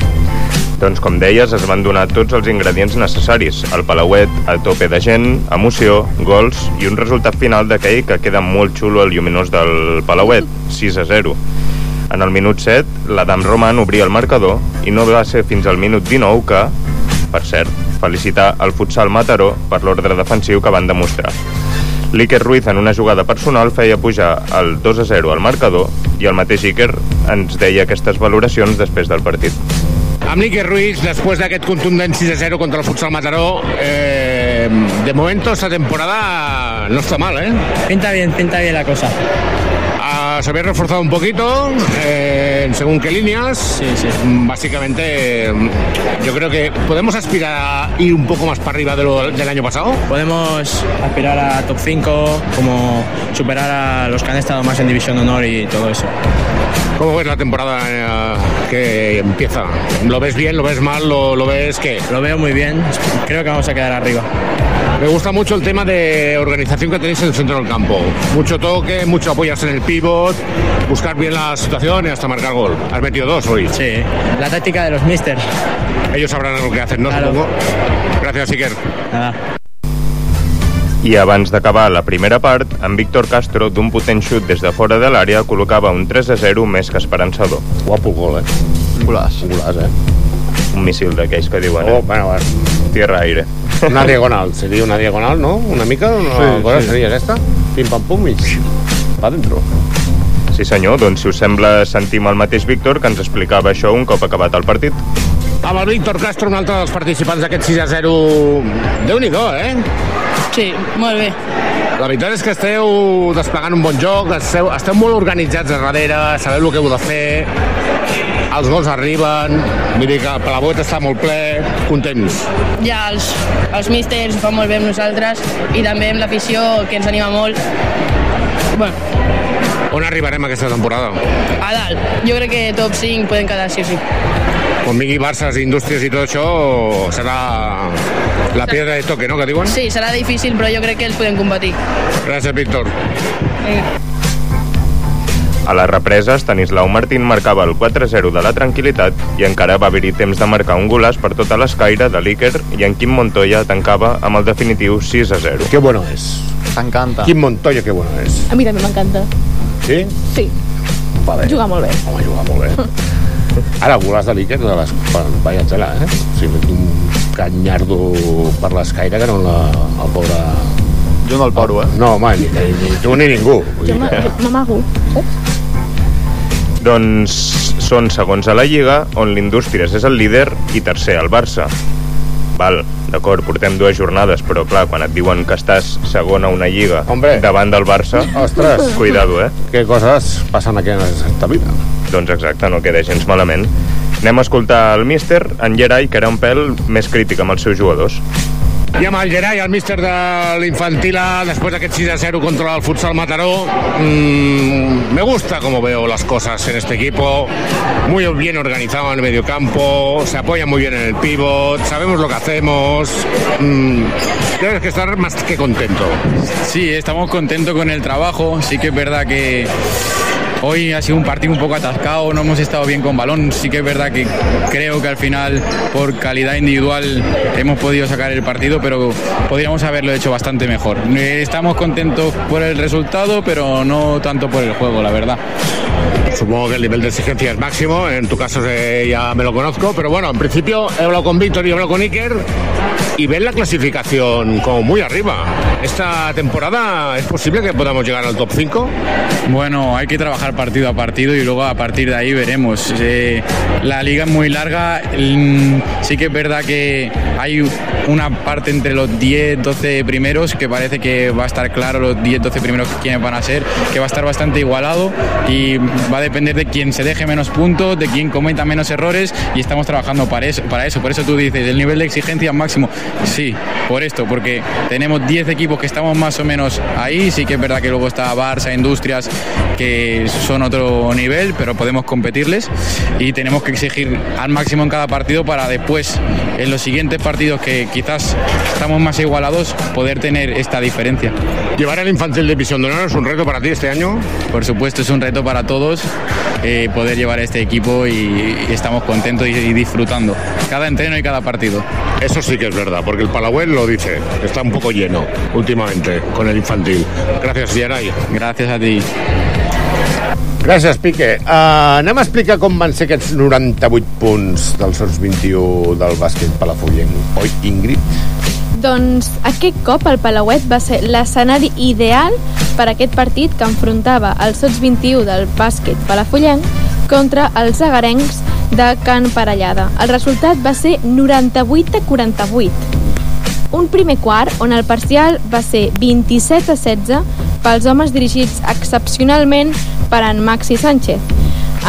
Doncs com deies, es van donar tots els ingredients necessaris. El Palauet a tope de gent, emoció, gols i un resultat final d'aquell que queda molt xulo al lluminós del Palauet, 6 a 0. En el minut 7, l'Adam Roman obria el marcador i no va ser fins al minut 19 que, per cert, felicitar el futsal Mataró per l'ordre defensiu que van demostrar. L'Iker Ruiz en una jugada personal feia pujar el 2 a 0 al marcador i el mateix Iker ens deia aquestes valoracions després del partit. Amb Nique Ruiz, después de aquest contundent 6 a 0 contra el futsal Mataró, eh, de momento esta temporada no está mal, ¿eh? Pinta bien, pinta bien la cosa. Se había reforzado un poquito eh, según qué líneas. Sí, sí. Básicamente, mm, yo creo que podemos aspirar a ir un poco más para arriba de lo, del año pasado. Podemos aspirar a top 5, como superar a los que han estado más en División de Honor y todo eso. ¿Cómo ves la temporada eh, que empieza? ¿Lo ves bien, lo ves mal, lo, lo ves qué? Lo veo muy bien, creo que vamos a quedar arriba. Me gusta mucho el tema de organización que tenéis en el centro del campo. Mucho toque, mucho apoyarse en el pivot, buscar bien la situación y hasta marcar gol. Has metido dos hoy. Sí, la táctica de los mister. Ellos sabrán lo que hacen, ¿no? Supongo. Gracias, Iker. Nada. I abans d'acabar la primera part, en Víctor Castro, d'un potent xut des de fora de l'àrea, col·locava un 3 a 0 més que esperançador. Guapo gol, eh? Un golaç. Un golaç, eh? Un missil d'aquells que diuen, Oh, eh? bueno, bueno. Tierra-aire. Una diagonal, seria una diagonal, no? Una mica, una Sí, cosa sí. seria aquesta. Pim pam pum i va dentro. Sí senyor, doncs si us sembla sentim el mateix Víctor que ens explicava això un cop acabat el partit. Amb el Víctor Castro, un altre dels participants d'aquest 6 a 0. Déu-n'hi-do, eh? Sí, molt bé. La veritat és que esteu desplegant un bon joc, esteu, esteu molt organitzats a darrere, sabeu el que heu de fer, els gols arriben, vull dir que el Palaboet està molt ple, contents. Ja els, els místers ho fan molt bé amb nosaltres i també amb l'afició que ens anima molt. Bueno, On arribarem aquesta temporada? a dalt. Jo crec que top 5 poden quedar, sí o sí. Quan vingui Barça, Indústries i tot això, serà la piedra de toque, no?, que diuen? Sí, serà difícil, però jo crec que els podem competir. Gràcies, Víctor. Vinga. A les represes, Stanislau Martín marcava el 4-0 de la tranquil·litat i encara va haver-hi temps de marcar un golaç per tota l'escaire de l'Iker i en Quim Montoya tancava amb el definitiu 6-0. Qué bueno és. T'encanta. Quim Montoya, que bueno és. A mi també m'encanta. Sí? Sí, Vale. jugar molt bé. Home, jugar molt bé. [laughs] Ara, golaç de l'Iker de les... Vaya tela, eh? O sigui, un canyardo per l'escaire que no la, el pobre... Jo no el paro, eh? No, home, ni, ni, ni tu ni ningú. Jo m'amago, saps? Doncs són segons a la Lliga, on l'Indústries és el líder i tercer el Barça. Val, d'acord, portem dues jornades, però clar, quan et diuen que estàs segon a una Lliga Hombre. davant del Barça, Ostres. cuidado, eh? Què coses passen aquí en aquesta vida? Doncs exacte, no queda gens malament. Anem a escoltar el míster, en Gerai, que era un pèl més crític amb els seus jugadors. I amb el Gerai, el míster de l'Infantila, después d'aquest 6 a 0 contra el Futsal Mataró, mmm, me gusta cómo veo las cosas en este equipo. Muy bien organizado en el mediocampo, se apoya muy bien en el pivot, sabemos lo que hacemos. Mm, tienes que estar más que contento. Sí, estamos contentos con el trabajo. Sí que es verdad que hoy ha sido un partido un poco atascado, no hemos estado bien con balón. Sí que es verdad que creo que al final, por calidad individual, hemos podido sacar el partido, pero podríamos haberlo hecho bastante mejor. Estamos contentos por el resultado, pero no tanto por el juego, la verdad. Supongo que el nivel de exigencia es máximo, en tu caso eh, ya me lo conozco, pero bueno, en principio he hablado con Víctor y he hablado con Iker y ven la clasificación como muy arriba. Esta temporada es posible que podamos llegar al top 5. Bueno, hay que trabajar partido a partido y luego a partir de ahí veremos. Eh, la liga es muy larga, mm, sí que es verdad que hay una parte entre los 10, 12 primeros que parece que va a estar claro los 10, 12 primeros quiénes van a ser, que va a estar bastante igualado y va a depender de quién se deje menos puntos, de quién cometa menos errores y estamos trabajando para eso, para eso. Por eso tú dices, el nivel de exigencia máximo, sí, por esto, porque tenemos 10 equipos que estamos más o menos ahí, sí que es verdad que luego está Barça, Industrias, que son otro nivel, pero podemos competirles y tenemos que exigir al máximo en cada partido para después, en los siguientes partidos que quizás estamos más igualados, poder tener esta diferencia. ¿Llevar el infantil de División de Honor es un reto para ti este año? Por supuesto, es un reto para todos eh, poder llevar este equipo y, y estamos contentos y, y disfrutando cada entreno y cada partido. Eso sí que es verdad, porque el Palagüel lo dice, está un poco lleno últimamente con el infantil. Gracias, Geray. Gracias a ti. Gràcies, Pique. Uh, anem a explicar com van ser aquests 98 punts del Sots 21 del bàsquet palafollenc. Oi, Ingrid? Doncs aquest cop el Palauet va ser l'escenari ideal per a aquest partit que enfrontava el Sots 21 del bàsquet palafollenc contra els agarencs de Can Parellada. El resultat va ser 98 a 48. un primer quart on el parcial va ser 27 a 16 pels homes dirigits excepcionalment per en Maxi Sánchez,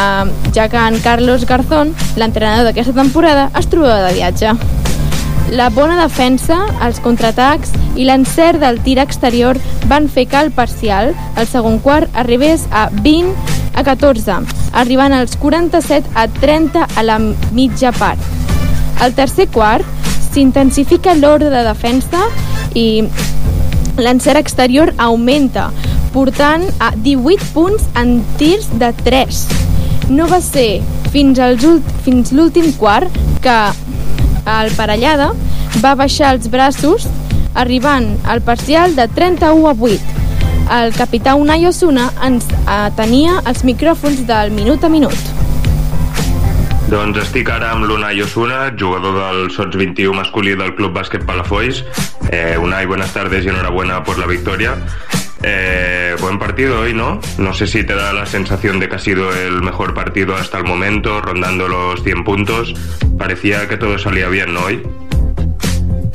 eh, ja que en Carlos Garzón, l'entrenador d'aquesta temporada, es trobava de viatge. La bona defensa, els contraatacs i l'encert del tir exterior van fer que el parcial, el segon quart, arribés a 20 a 14, arribant als 47 a 30 a la mitja part. Al tercer quart s'intensifica l'ordre de defensa i l'encert exterior augmenta, portant a 18 punts en tirs de 3. No va ser fins, l'últim quart que el Parellada va baixar els braços arribant al parcial de 31 a 8. El capità Unai Osuna ens eh, tenia els micròfons del minut a minut. Doncs estic ara amb l'Unai Osuna, jugador del Sots 21 masculí del Club Bàsquet Palafolls. Eh, Unai, buenas tardes y enhorabuena por la victoria. Eh, buen partido hoy, ¿no? No sé si te da la sensación de que ha sido el mejor partido hasta el momento, rondando los 100 puntos. Parecía que todo salía bien, ¿no? Hoy.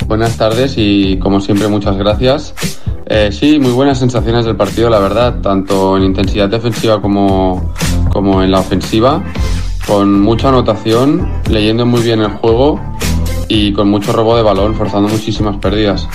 Buenas tardes y como siempre muchas gracias. Eh, sí, muy buenas sensaciones del partido, la verdad, tanto en intensidad defensiva como, como en la ofensiva, con mucha anotación, leyendo muy bien el juego y con mucho robo de balón, forzando muchísimas pérdidas.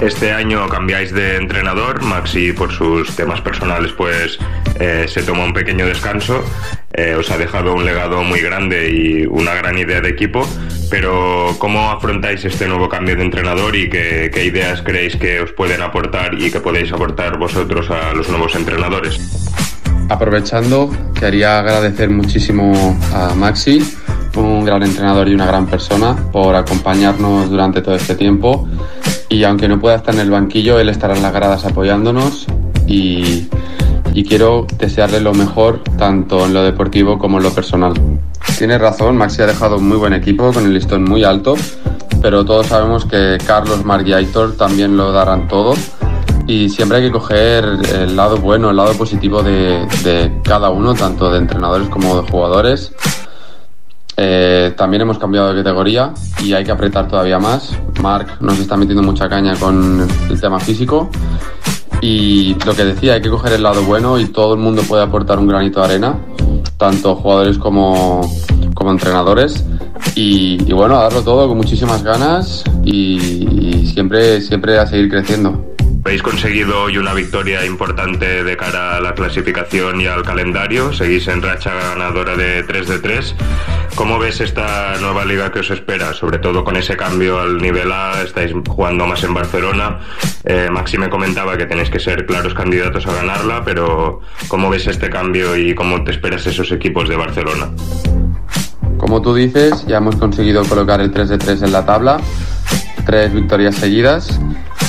Este año cambiáis de entrenador, Maxi por sus temas personales pues eh, se tomó un pequeño descanso, eh, os ha dejado un legado muy grande y una gran idea de equipo, pero ¿cómo afrontáis este nuevo cambio de entrenador y qué, ideas creéis que os pueden aportar y que podéis aportar vosotros a los nuevos entrenadores? Aprovechando, quería agradecer muchísimo a Maxi, un gran entrenador y una gran persona, por acompañarnos durante todo este tiempo. Y aunque no pueda estar en el banquillo, él estará en las gradas apoyándonos y quiero desearle lo mejor tanto en lo deportivo como en lo personal. Tiene razón, Maxi ha dejado un muy buen equipo con el listón muy alto, pero todos sabemos que Carlos, Marc y Aitor también lo darán todo y siempre hay que coger el lado bueno, el lado positivo de, cada uno, tanto de entrenadores como de jugadores. Eh, también hemos cambiado de categoría y hay que apretar todavía más. Marc nos está metiendo mucha caña con el tema físico y lo que decía, hay que coger el lado bueno y todo el mundo puede aportar un granito de arena, tanto jugadores como, como entrenadores. Y, bueno, a darlo todo con muchísimas ganas y, y siempre, siempre a seguir creciendo. Habéis conseguido hoy una victoria importante de cara a la clasificación y al calendario. Seguís en racha ganadora de 3 de 3. ¿Cómo ves esta nueva liga que os espera? Sobre todo con ese cambio al nivel A, estáis jugando más en Barcelona. Eh, Maxi me comentaba que tenéis que ser claros candidatos a ganarla, pero ¿cómo ves este cambio y cómo te esperas esos equipos de Barcelona? Como tú dices, ya hemos conseguido colocar el 3 de 3 en la tabla, tres victorias seguidas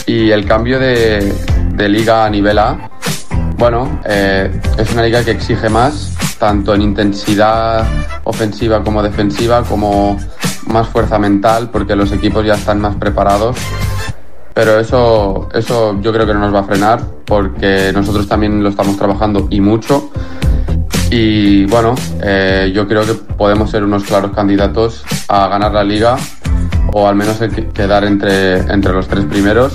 y el cambio de, de liga a nivel A, bueno, eh, es una liga que exige más, tanto en intensidad ofensiva como defensiva, como más fuerza mental, porque los equipos ya están más preparados. Pero eso, eso yo creo que no nos va a frenar, porque nosotros también lo estamos trabajando y mucho. Y bueno, eh, yo creo que podemos ser unos claros candidatos a ganar la liga o al menos quedar entre, entre los tres primeros.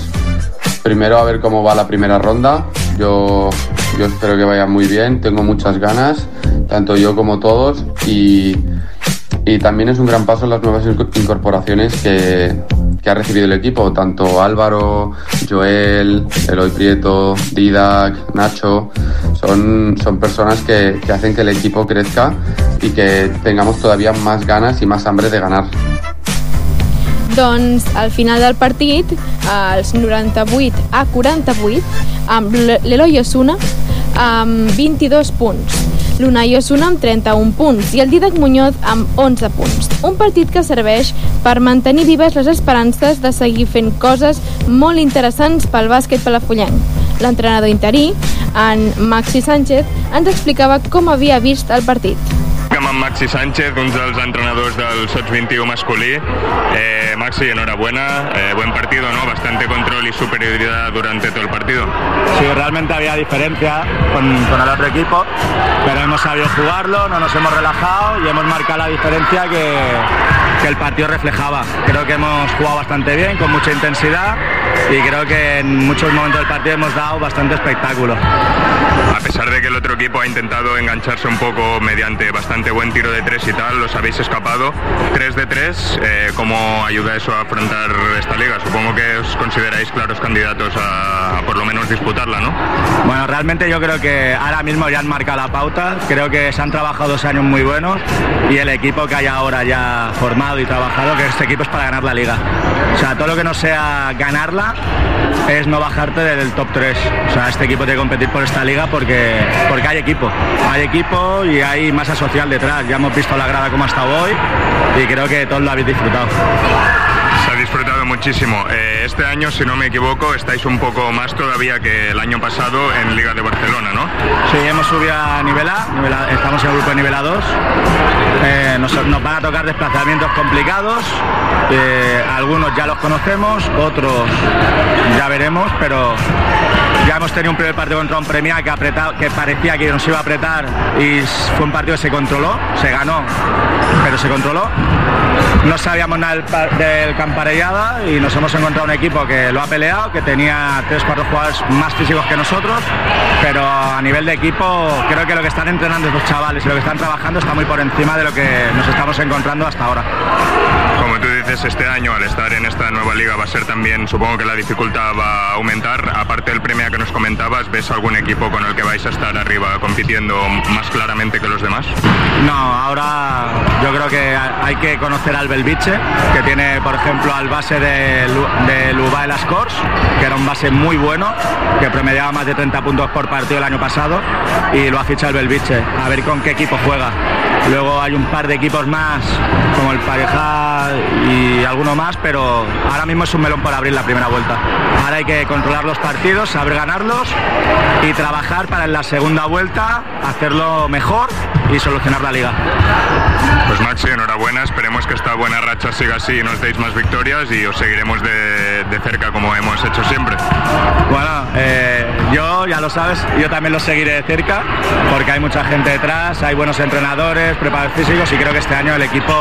Primero a ver cómo va la primera ronda. Yo, yo espero que vaya muy bien, tengo muchas ganas, tanto yo como todos. Y, y también es un gran paso las nuevas inco- incorporaciones que, que ha recibido el equipo, tanto Álvaro, Joel, Eloy Prieto, Didac, Nacho. Son, son personas que, que hacen que el equipo crezca y que tengamos todavía más ganas y más hambre de ganar. Doncs al final del partit, als 98 a 48, amb l'Eloi Osuna amb 22 punts, l'Unai Osuna amb 31 punts i el Didac Muñoz amb 11 punts. Un partit que serveix per mantenir vives les esperances de seguir fent coses molt interessants pel bàsquet palafullenc. L'entrenador interí, en Maxi Sánchez, ens explicava com havia vist el partit. Amb en Maxi Sánchez, un dels entrenadors del Sots 21 masculí. Eh, Maxi, enhorabuena. Eh, buen partido, ¿no? Bastante control y superioridad durante todo el partido. Sí, realmente había diferencia con, con el otro equipo, pero hemos sabido jugarlo, no nos hemos relajado y hemos marcado la diferencia que, que el partido reflejaba. Creo que hemos jugado bastante bien, con mucha intensidad y creo que en muchos momentos del partido hemos dado bastante espectáculo. A pesar de que el otro equipo ha intentado engancharse un poco mediante bastante buen tiro de tres y tal, los habéis escapado. 3 de 3, eh, ¿cómo ayuda eso a afrontar esta liga? Supongo que os consideráis claros candidatos a, a por lo menos disputarla, ¿no? Bueno, realmente yo creo que ahora mismo ya han marcado la pauta, creo que se han trabajado dos años muy buenos y el equipo que hay ahora ya formado y trabajado, que este equipo es para ganar la liga. O sea, todo lo que no sea ganarla es no bajarte del top 3. O sea, este equipo tiene que competir por esta liga porque, porque hay equipo. Hay equipo y hay masa social detrás. Ya hemos visto la grada como ha estado hoy y creo que todos lo habéis disfrutado. Muchísimo. Eh, este año, si no me equivoco, estáis un poco más todavía que el año pasado en Liga de Barcelona, ¿no? Sí, hemos subido a nivel A, nivel A- estamos en el grupo de nivel A2. Eh, nos, nos van a tocar desplazamientos complicados. eh, algunos ya los conocemos, otros ya veremos, pero ya hemos tenido un primer partido contra un Premia que, apretado, que parecía que nos iba a apretar y fue un partido que se controló, se ganó, pero se controló. No sabíamos nada del, del Camparellada y nos hemos encontrado un equipo que lo ha peleado, que tenía tres, cuatro jugadores más físicos que nosotros, pero a nivel de equipo creo que lo que están entrenando estos chavales y lo que están trabajando está muy por encima de lo que nos estamos encontrando hasta ahora. Como tú dices, este año al estar en esta nueva liga va a ser también, supongo que la dificultad va a aumentar. Aparte del premio que nos comentabas, ¿ves algún equipo con el que vais a estar arriba compitiendo más claramente que los demás? No, ahora yo creo que hay que conocer al Belviche, que tiene, por ejemplo, al base de, de Luba Las Corts, que era un base muy bueno, que promediaba más de 30 puntos por partido el año pasado, y lo ha fichado el Belviche, a ver con qué equipo juega. Luego hay un par de equipos más, como el Pareja y alguno más, pero ahora mismo es un melón por abrir la primera vuelta. Ahora hay que controlar los partidos, saber ganarlos y trabajar para en la segunda vuelta hacerlo mejor y solucionar la liga. Pues Maxi, enhorabuena, esperemos que esta buena racha siga así y nos deis más victorias y os seguiremos de, de cerca como hemos hecho siempre. Bueno, eh, yo ya lo sabes, yo también lo seguiré de cerca porque hay mucha gente detrás, hay buenos entrenadores, preparadores físicos y creo que este año el equipo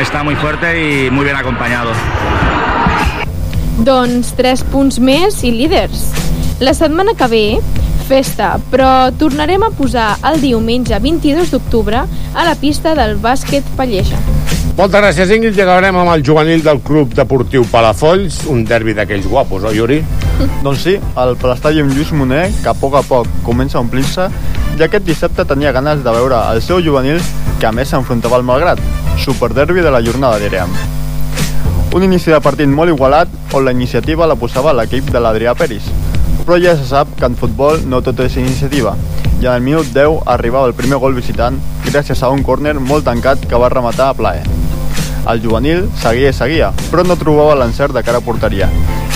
está muy fuerte y muy bien acompañado. Doncs 3 punts més i líders. La setmana que ve, festa, però tornarem a posar el diumenge 22 d'octubre a la pista del bàsquet Palleja. Moltes gràcies, Ingrid. I acabarem amb el juvenil del Club Deportiu Palafolls, un derbi d'aquells guapos, oi, Yuri? [laughs] Doncs sí, el Palestall amb Lluís Moner, que a poc a poc comença a omplir-se, i aquest dissabte tenia ganes de veure el seu juvenil, que a més s'enfrontava al Malgrat, superderbi de la jornada, diríem. Un inici de partit molt igualat, on la iniciativa la posava l'equip de l'Adrià Peris. Però ja se sap que en futbol no tot és iniciativa, i en el minut 10 arribava el primer gol visitant gràcies a un córner molt tancat que va rematar a plaer. El juvenil seguia i seguia, però no trobava l'encert de cara a porteria.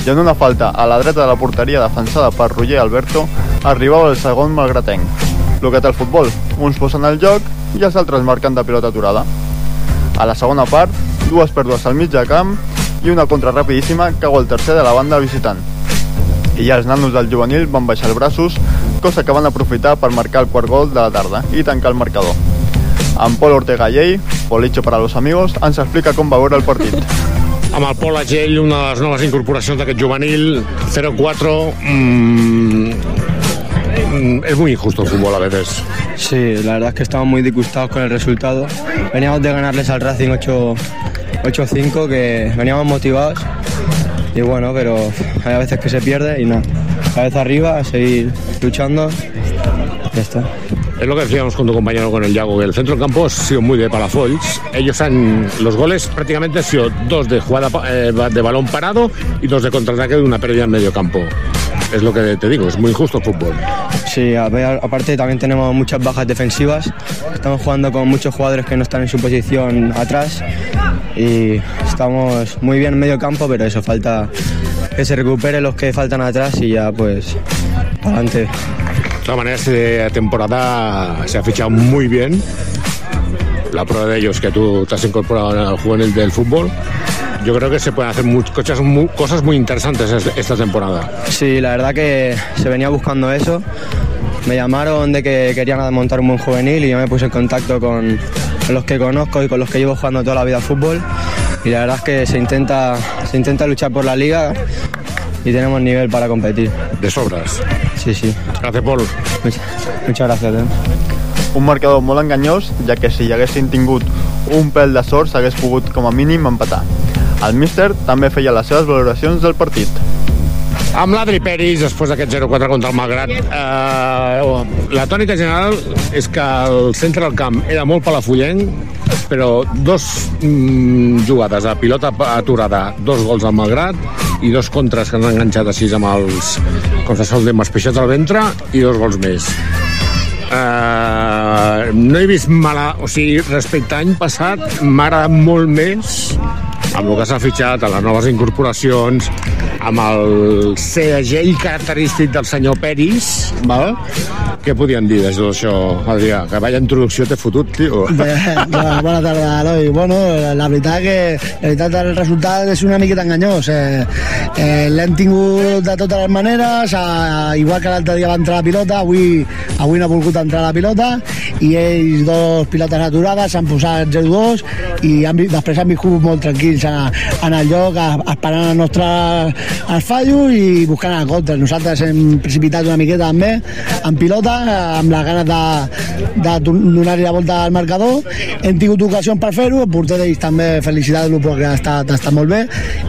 I en una falta a la dreta de la porteria defensada per Roger Alberto, arribava el segon malgratenc. El que té el futbol, uns posen el joc i els altres marquen de pilota aturada. A la segona part, dues pèrdues al mig de camp i una contra rapidíssima cau el tercer de la banda visitant. I ja els nanos del juvenil van baixar els braços, cosa que van aprofitar per marcar el quart gol de la tarda i tancar el marcador. En Pol Ortega Llei, Policho para los amigos, ens explica com va veure el partit. Amb el Pol Agell, una de les noves incorporacions d'aquest juvenil, 0-4, mm, mm, es muy injusto el fútbol a veces. Sí, la verdad es que estamos muy disgustados con el resultado. Veníamos de ganarles al Racing 8 8-5, que veníamos motivados. Y bueno, pero hay veces que se pierde y nada. Cabeza arriba, a seguir luchando. Ya está. Es lo que decíamos con tu compañero, con el Yago, que el centro del campo ha sido muy de Palafolls. Ellos han. Los goles prácticamente han sido dos de jugada eh, de balón parado y dos de contraataque de una pérdida en medio campo. Es lo que te digo, es muy injusto el fútbol. Sí, aparte también tenemos muchas bajas defensivas. Estamos jugando con muchos jugadores que no están en su posición atrás. Y estamos muy bien en medio campo, pero eso falta que se recuperen los que faltan atrás y ya pues adelante. De todas maneras, esta temporada se ha fichado muy bien. La prueba de ello es que tú te has incorporado al juvenil del fútbol. Yo creo que se pueden hacer much- cosas, muy, cosas muy interesantes es- esta temporada. Sí, la verdad que se venía buscando eso. Me llamaron de que querían montar un buen juvenil y yo me puse en contacto con, con los que conozco y con los que llevo jugando toda la vida a fútbol. Y la verdad es que se intenta, se intenta luchar por la liga y tenemos nivel para competir. De sobras. Sí, sí. Gràcies, Pol. Muchas, muchas gracias. Eh. Un marcador molt enganyós, ja que si hi haguessin tingut un pèl de sort s'hagués pogut com a mínim empatar. El míster també feia les seves valoracions del partit. Amb l'Adri Peris, després d'aquest 0-4 contra el Malgrat, eh, la tònica general és que el centre del camp era molt palafullenc, però dos mm, jugades a pilota aturada, dos gols al Malgrat i dos contres que han enganxat a sis amb els, com se sol dir, amb els peixets al ventre i dos gols més. Uh, no he vist mala... O sigui, respecte a any passat, m'ha agradat molt més amb el que s'ha fitxat, a les noves incorporacions, amb el segell característic del senyor Peris, val? Què podien dir de tot això, Adrià? Que vaya introducció t'he fotut, tio. [laughs] Bé, bona, tarda, Eloi. Bueno, la veritat que la veritat el resultat és una miqueta enganyós. Eh, eh, L'hem tingut de totes les maneres, eh, igual que l'altre dia va entrar la pilota, avui, avui no ha volgut entrar la pilota, i ells dos pilotes aturades s'han posat 0-2 i han, després han viscut molt tranquils en, en el lloc, a- esperant el nostre el fallo i buscant el contra. Nosaltres hem precipitat una miqueta també en pilota, amb les ganes de, de do- donar-li la volta al marcador. Hem tingut ocasions per fer-ho, el porter d'ells també felicitar-lo perquè ha estat, ha estat molt bé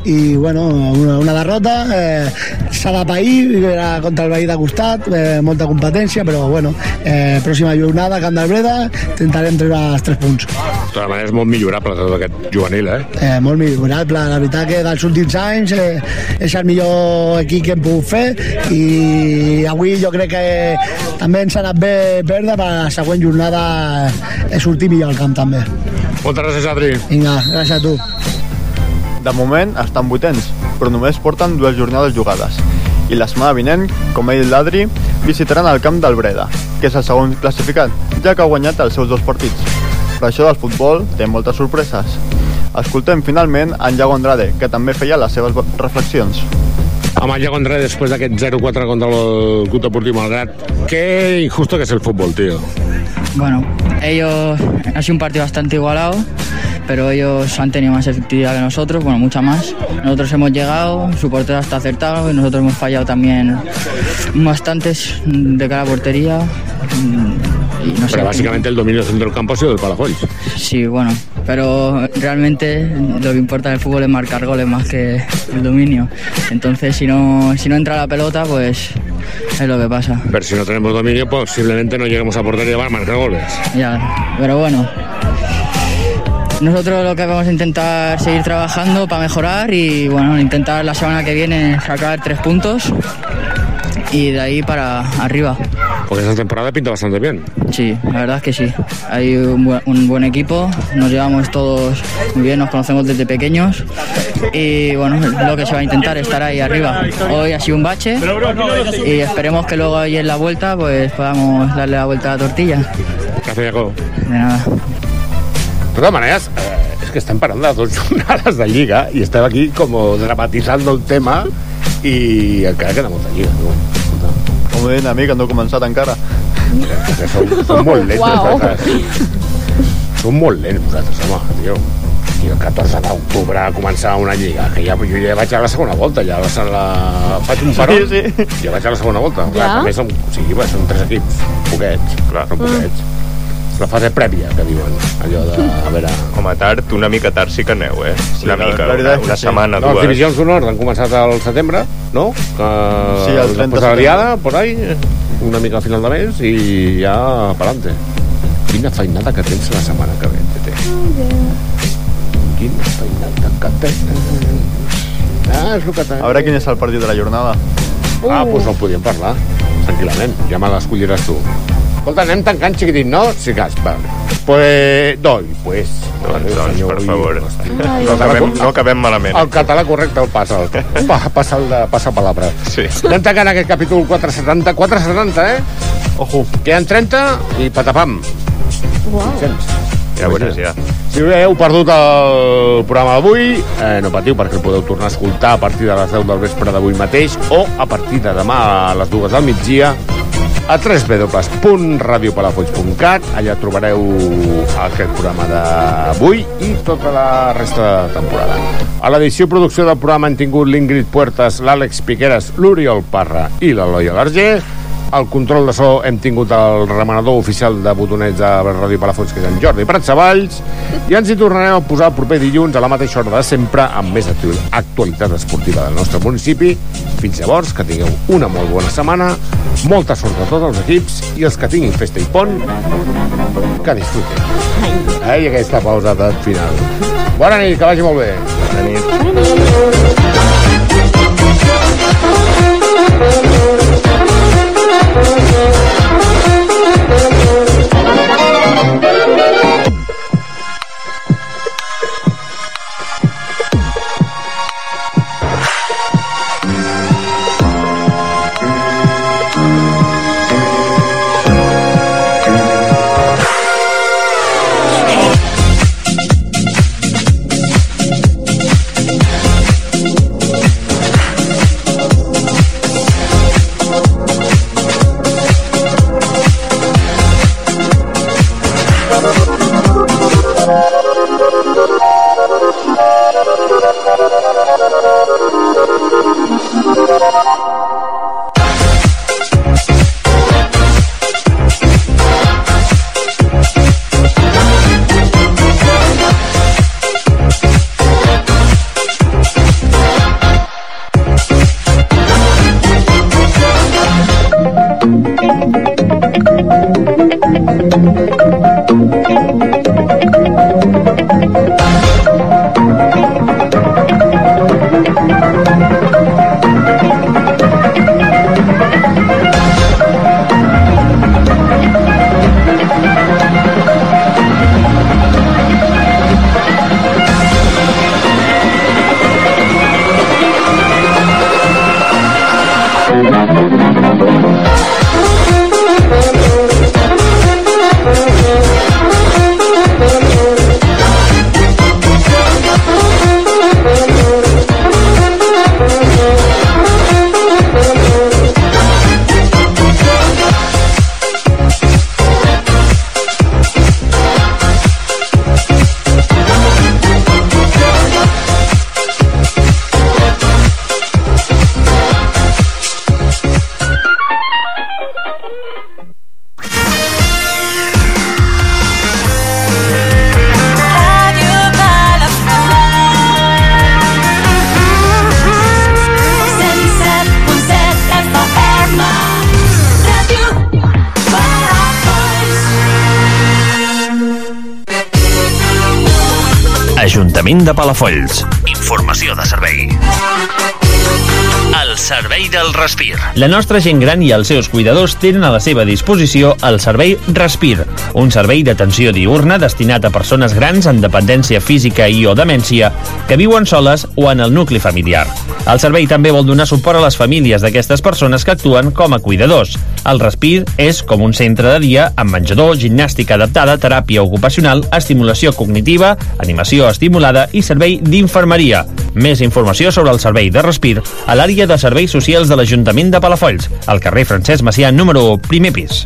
i bueno, una, una derrota eh, s'ha de pair, era contra el veí de costat, eh, molta competència, però bueno, eh, pròxima jornada, Camp del Breda, intentarem treure els tres punts. De manera, és molt millorable tot aquest juvenil, eh? Eh, molt millorable, la veritat que dels últims anys eh, és el millor equip que hem pogut fer i avui jo crec que també ens ha anat bé perdre per la següent jornada eh, sortir millor al camp també. Moltes gràcies, Adri. Vinga, gràcies a tu. De moment estan vuitens, però només porten dues jornades jugades. I la setmana vinent, com ha dit l'Adri, visitaran el camp del Breda, que és el segon classificat, ja que ha guanyat els seus dos partits. Però això del futbol té moltes sorpreses. Escoltem finalment en Iago Andrade, que també feia les seves reflexions. El Iago André, después de aquest 0-4 contra el Club Deportivo Malgrat, qué injusto que es el fútbol, tío. Bueno, ellos ha sido un partido bastante igualado, pero ellos han tenido más efectividad que nosotros, bueno, mucha más. Nosotros hemos llegado, su portero está acertado y nosotros hemos fallado también bastantes de cara a portería. mm, Y no sé, Pero básicamente el dominio del centro del campo ha sido del Palafolls. Sí, bueno, pero realmente lo que importa en el fútbol es marcar goles más que el dominio. Entonces, si no, si no entra la pelota, pues es lo que pasa. Pero si no tenemos dominio, posiblemente no lleguemos a portería para marcar goles. Ya, pero bueno. Nosotros lo que vamos a intentar seguir trabajando para mejorar y bueno, intentar la semana que viene sacar tres puntos y de ahí para arriba. Porque esta temporada pinta bastante bien. Sí, la verdad es que sí. Hay un buen, un buen equipo, nos llevamos todos muy bien, nos conocemos desde pequeños y bueno, lo que se va a intentar es estar ahí arriba. Hoy ha sido un bache y esperemos que luego ahí en la vuelta pues podamos darle la vuelta a la tortilla. De nada. De todas maneras, eh, es que están parando las dos [laughs] jornadas de Lliga y estaba aquí como dramatizando el tema y encara queda molta Lliga. No? Com deien a mi, que no he començat encara. Que som, som molt lents, Uau. vosaltres. Som molt lents, vosaltres, home, tio. I el 14 d'octubre a començar una lliga, que ja, jo ja vaig a la segona volta, ja a la, faig un paró, Sí, sí. ja vaig a la segona volta. Clar, Ja? també som, o sigui, són tres equips, poquets, clar, són poquets. És la fase prèvia, que diuen, allò de, a veure... Home, tard, una mica tard sí que aneu, eh? Sí, una la- mica, la veritat una, una sí. setmana, No, les dues. divisions d'honor han començat al setembre, no? Que Sí, el 30 després de diada, por ahí, una mica a final de mes i ja pa'lante. Quina feinada que tens la setmana que ve, Tete. Quina feinada que tens. Ah, és el que tens. A veure quin és el partit de la jornada. Ah, doncs no podíem parlar, tranquil·lament. Ja me l'escolliràs tu. Escolta, anem tancant xiquitit, no? Sí, cas, va. Pues, doi, pues. Doncs, doncs, per favor. Ai. No acabem, no acabem malament. El català correcte el passa. El, [laughs] pa, passa el de passa palabra. Sí. Anem tancant aquest capítol 470. 470, eh? Ojo. Queden 30 i patapam. Uau. 500. Ja veuràs, ja. Si heu perdut el programa d'avui, eh, no patiu perquè el podeu tornar a escoltar a partir de les 10 del vespre d'avui mateix o a partir de demà a les 2 del migdia a www.radiopalafolls.cat. Allà trobareu aquest programa d'avui i tota la resta de temporada. A l'edició producció del programa han tingut l'Ingrid Puertas, l'Àlex Piqueras, l'Oriol Parra i l'Eloi Alarger. Al control de so hem tingut el remenador oficial de botonets de Ràdio Palafolls, que és en Jordi Pratsavalls, i ens hi tornarem a posar el proper dilluns a la mateixa hora de sempre amb més actu- actualitat esportiva del nostre municipi. Fins llavors, que tingueu una molt bona setmana, molta sort a tots els equips i els que tinguin festa i pont, que disfruten. Ai, aquesta pausa de final. Bona nit, que vagi molt bé. Bona nit. De Palafolls. Informació de servei. El servei del Respir. La nostra gent gran i els seus cuidadors tenen a la seva disposició el servei Respir, un servei d'atenció diurna destinat a persones grans amb dependència física i o demència que viuen soles o en el nucli familiar. El servei també vol donar suport a les famílies d'aquestes persones que actuen com a cuidadors. El Respir és com un centre de dia amb menjador, gimnàstica adaptada, teràpia ocupacional, estimulació cognitiva, animació estimulada i servei d'infermeria. Més informació sobre el servei de Respir a l'àrea de serveis socials de l'Ajuntament de Palafolls, al carrer Francesc Macià número 1, primer pis.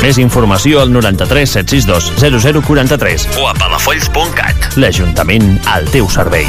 Més informació al 93 762 0043 O a palafolls.cat. L'Ajuntament al teu servei.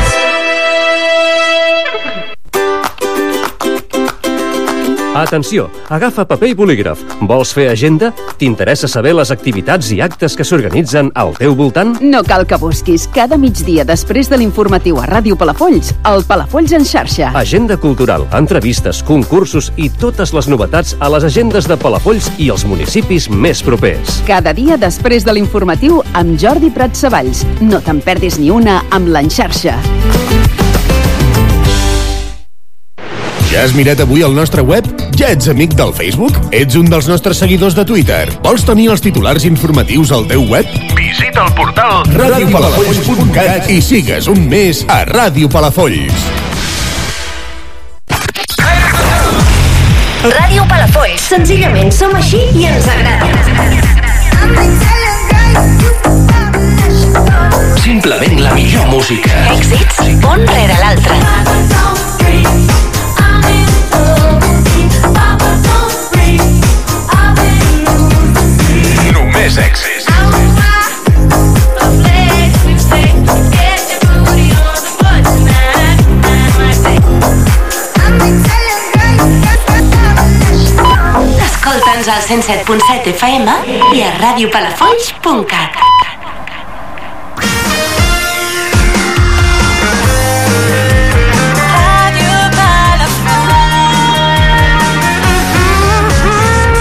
Atenció, agafa paper i bolígraf. Vols fer agenda? T'interessa saber les activitats i actes que s'organitzen al teu voltant? No cal que busquis. Cada migdia després de l'informatiu a Ràdio Palafolls, el Palafolls en xarxa. Agenda cultural, entrevistes, concursos i totes les novetats a les agendes de Palafolls i els municipis més propers. Cada dia després de l'informatiu amb Jordi Prats Savalls. No te'n perdis ni una amb l'enxarxa. Ja has mirat avui el nostre web? Ja ets amic del Facebook? Ets un dels nostres seguidors de Twitter? Vols tenir els titulars informatius al teu web? Visita el portal radiopalafolls.cat i sigues un mes a Ràdio Palafolls. Ràdio Palafolls. Senzillament som així i ens agrada. Simplement la millor música. Èxits, un rere l'altre. Només èxits. Escolta'ns al 107.7 FM i a radiopalafolls.cat.